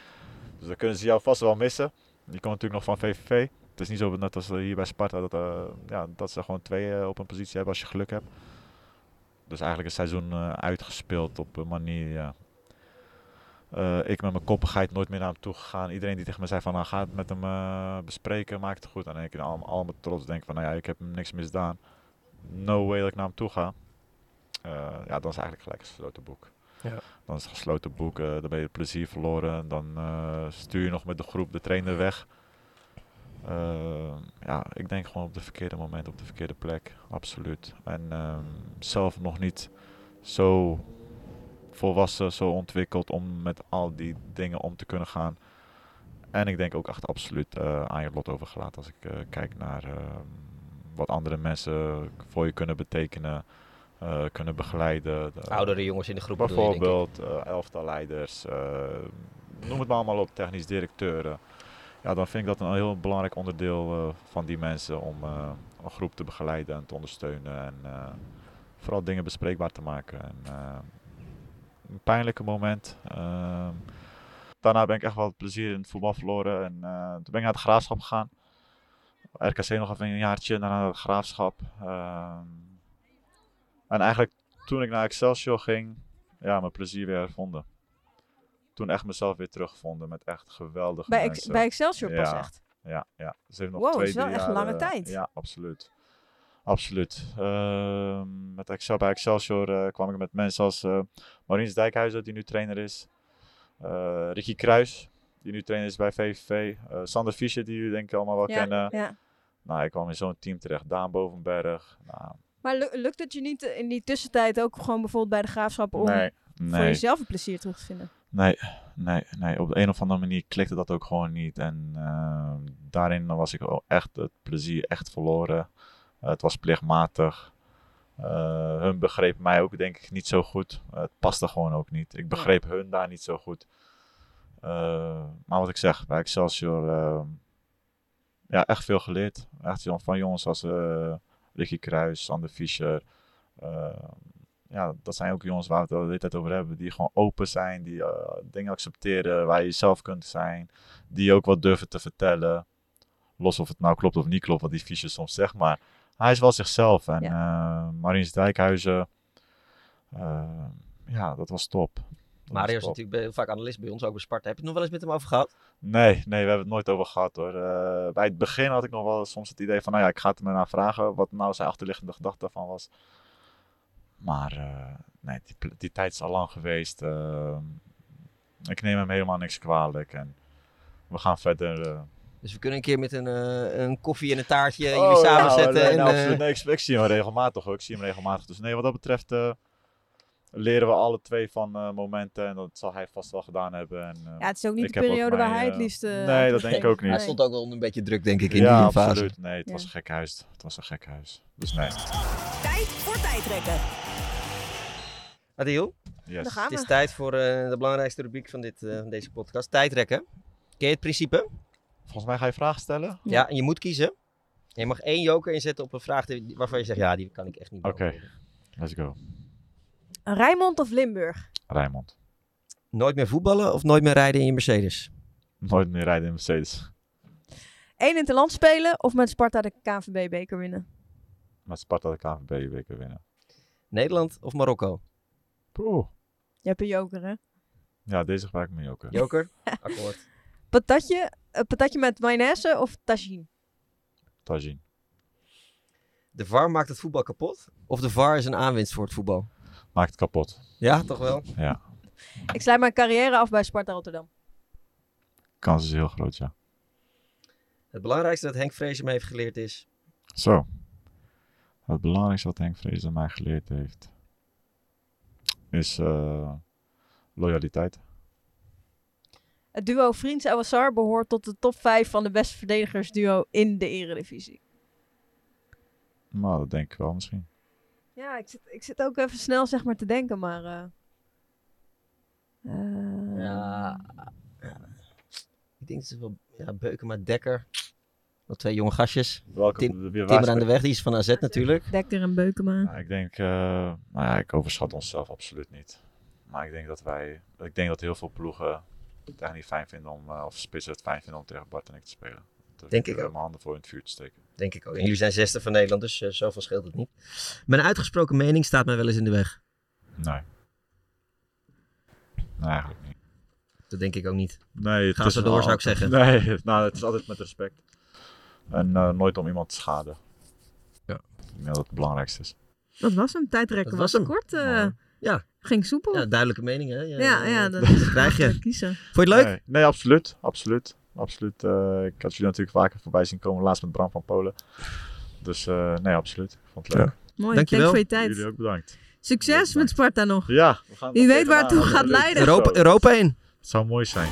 Dus dan kunnen ze jou vast wel missen. Je komt natuurlijk nog van VVV. Het is niet zo net als hier bij Sparta dat, ja, dat ze gewoon twee op een positie hebben als je geluk hebt. Dus eigenlijk een seizoen uitgespeeld op een manier, ik met mijn koppigheid nooit meer naar hem toe gegaan. Iedereen die tegen me zei van, nou, ga het met hem bespreken, maak het goed. En ik allemaal, allemaal trots denk van, nou ja, ik heb hem niks misdaan. No way dat ik naar hem toe ga. ja, dan is eigenlijk gelijk een gesloten boek. Ja. Dan is het gesloten boek, dan ben je plezier verloren. Dan stuur je nog met de groep de trainer weg. Uh, ja, ik denk gewoon op de verkeerde moment, op de verkeerde plek. Absoluut. En um, zelf nog niet zo volwassen, zo ontwikkeld om met al die dingen om te kunnen gaan. En ik denk ook echt absoluut uh, aan je lot overgelaten als ik kijk naar uh, wat andere mensen voor je kunnen betekenen, kunnen begeleiden. De, Oudere jongens in de groep Bijvoorbeeld elftal leiders, noem het maar allemaal op, technisch directeuren ja, dan vind ik dat een heel belangrijk onderdeel uh, van die mensen om uh, een groep te begeleiden en te ondersteunen. En uh, vooral dingen bespreekbaar te maken. En, een pijnlijke moment. Ehm, daarna ben ik echt wel het plezier in het voetbal verloren. En toen ben ik naar het graafschap gegaan. RKC nog even een jaartje, daarna naar het graafschap. Ehm, en eigenlijk toen ik naar Excelsior ging, ja, mijn plezier weer hervonden toen echt mezelf weer teruggevonden met echt geweldige bij mensen. bij Excelsior pas echt? Ja, ja. Ze heeft nog wow, twee, is wel echt een lange tijd. Ja, absoluut. Absoluut. Uh, met Excel, bij Excelsior uh, kwam ik met mensen als uh, Mauriens Dijkhuizen, die nu trainer is. Ricky Kruis, die nu trainer is bij VVV. Sander Fischer, die jullie denk ik allemaal wel ja, kennen. Ja. Nou, ik kwam in zo'n team terecht. Daan Bovenberg. Nou, maar lukt het je niet in die tussentijd ook gewoon bijvoorbeeld bij de graafschap om nee, voor jezelf een plezier terug te vinden? Nee, nee, nee. Op de een of andere manier klikte dat ook gewoon niet. En uh, daarin was ik echt het plezier echt verloren. Uh, het was plichtmatig. Uh, hun begreep mij ook denk ik niet zo goed. het paste gewoon ook niet. Ik begreep hun daar niet zo goed. maar wat ik zeg, bij Excelsior, ja, echt veel geleerd. Echt van jongens als Ricky Kruis, Sander Fischer ja, dat zijn ook jongens waar we het de hele tijd over hebben. Die gewoon open zijn, die uh, dingen accepteren, waar je jezelf kunt zijn. Die ook wat durven te vertellen. Los of het nou klopt of niet klopt, wat die fiches soms zegt. Maar hij is wel zichzelf. En ja. uh, Mariens Dijkhuizen, uh, ja, dat was top. Mario is natuurlijk heel vaak analist bij ons, ook bij Sparta. Heb je het nog wel eens met hem over gehad? Nee, nee, we hebben het nooit over gehad hoor. bij het begin had ik nog wel soms het idee van, nou ja, ik ga het me naar vragen. Wat nou zijn achterliggende gedachte daarvan was. Maar uh, nee, die, die, tijd is al lang geweest. Uh, ik neem hem helemaal niks kwalijk. En we gaan verder. Dus we kunnen een keer met een, een koffie en een taartje oh, jullie samen nou, zetten. Nee, en, nou, absoluut. Nee, ik, ik, zie hem regelmatig ook. Ik zie hem regelmatig. Dus nee, wat dat betreft leren we alle twee van uh, momenten. En dat zal hij vast wel gedaan hebben. En, uh, ja, het is ook niet de periode waar hij het liefst... Uh, nee, dat denk ik ook niet. Hij stond ook wel een beetje druk, denk ik, in ja, die fase. absoluut. Nee, het ja. was een gek huis. Het was een gek huis. Dus nee. Tijd voor tijdrekken. Adil, yes. het is tijd voor uh, de belangrijkste rubriek van, dit, uh, van deze podcast. Tijdrekken. Ken je het principe? Volgens mij ga je vragen stellen. Ja, en je moet kiezen. Je mag één joker inzetten op een vraag waarvan je zegt, ja, die kan ik echt niet Oké, okay. let's go. Rijnmond of Limburg? Rijnmond. Nooit meer voetballen of nooit meer rijden in je Mercedes? Nooit meer rijden in Mercedes. Eén in het land spelen of met Sparta de KNVB-beker winnen? Met Sparta de KNVB-beker winnen. Nederland of Marokko? Poeh. Je hebt een joker, hè? Ja, deze gebruik ik mijn joker. Joker? Akkoord. Patatje, uh, patatje met mayonaise of tagine? Tagine. De VAR maakt het voetbal kapot? Of de VAR is een aanwinst voor het voetbal? Maakt het kapot. Ja, toch wel? Ja. Ik sluit mijn carrière af bij Sparta Rotterdam. Kans is heel groot, ja. Het belangrijkste dat Henk Vrezen me heeft geleerd is... Zo. Het belangrijkste wat Henk Vrezen mij geleerd heeft... is uh, loyaliteit. Het duo Vriends Awassar behoort tot de top 5 van de beste verdedigersduo in de eredivisie. Nou, dat denk ik wel misschien. Ja, ik zit, ik zit ook even snel zeg maar te denken, maar... Uh, uh, ja, ja, ik denk dat het wel ja, Beukema, Dekker. Nog twee jonge gastjes. Welke, Tim, Timmer aan de weg, die is van AZ natuurlijk. Dekker en Beukema. Ja, ik denk, uh, nou ja, ik overschat onszelf absoluut niet. Maar ik denk dat wij, ik denk dat heel veel ploegen het eigenlijk niet fijn vinden om, uh, of spitsen het fijn vinden om tegen Bart en ik te spelen. Dat denk ik ook. mijn handen voor in het vuur te steken. Denk ik ook. En jullie zijn zesde van Nederland, dus uh, zoveel scheelt het niet. Mijn uitgesproken mening staat mij wel eens in de weg. Nee. Nee, eigenlijk niet. Dat denk ik ook niet. Nee, Ga zo door, zou ik zeggen. Nee, nou, het is altijd met respect. En uh, nooit om iemand te schaden. Ja. Ik denk dat het het belangrijkste is. Dat was hem. Tijdrekken was, was hem. kort. Uh, ja. Ging soepel. Ja, duidelijke mening, hè? Ja, ja, ja dat, dat krijg je. Kiezen. Vond je het leuk? Nee, nee absoluut. Absoluut. Absoluut. Uh, ik had jullie natuurlijk vaker voorbij zien komen, laatst met Bram van Polen. Dus uh, nee, absoluut. Ik vond het leuk. Ja. Mooi, Dankjewel. Dank voor je tijd. Jullie ook bedankt. Succes met Sparta nog. Ja. We gaan Wie weet waar het toe gaat leiden. Europa, Europa in. Het zou mooi zijn.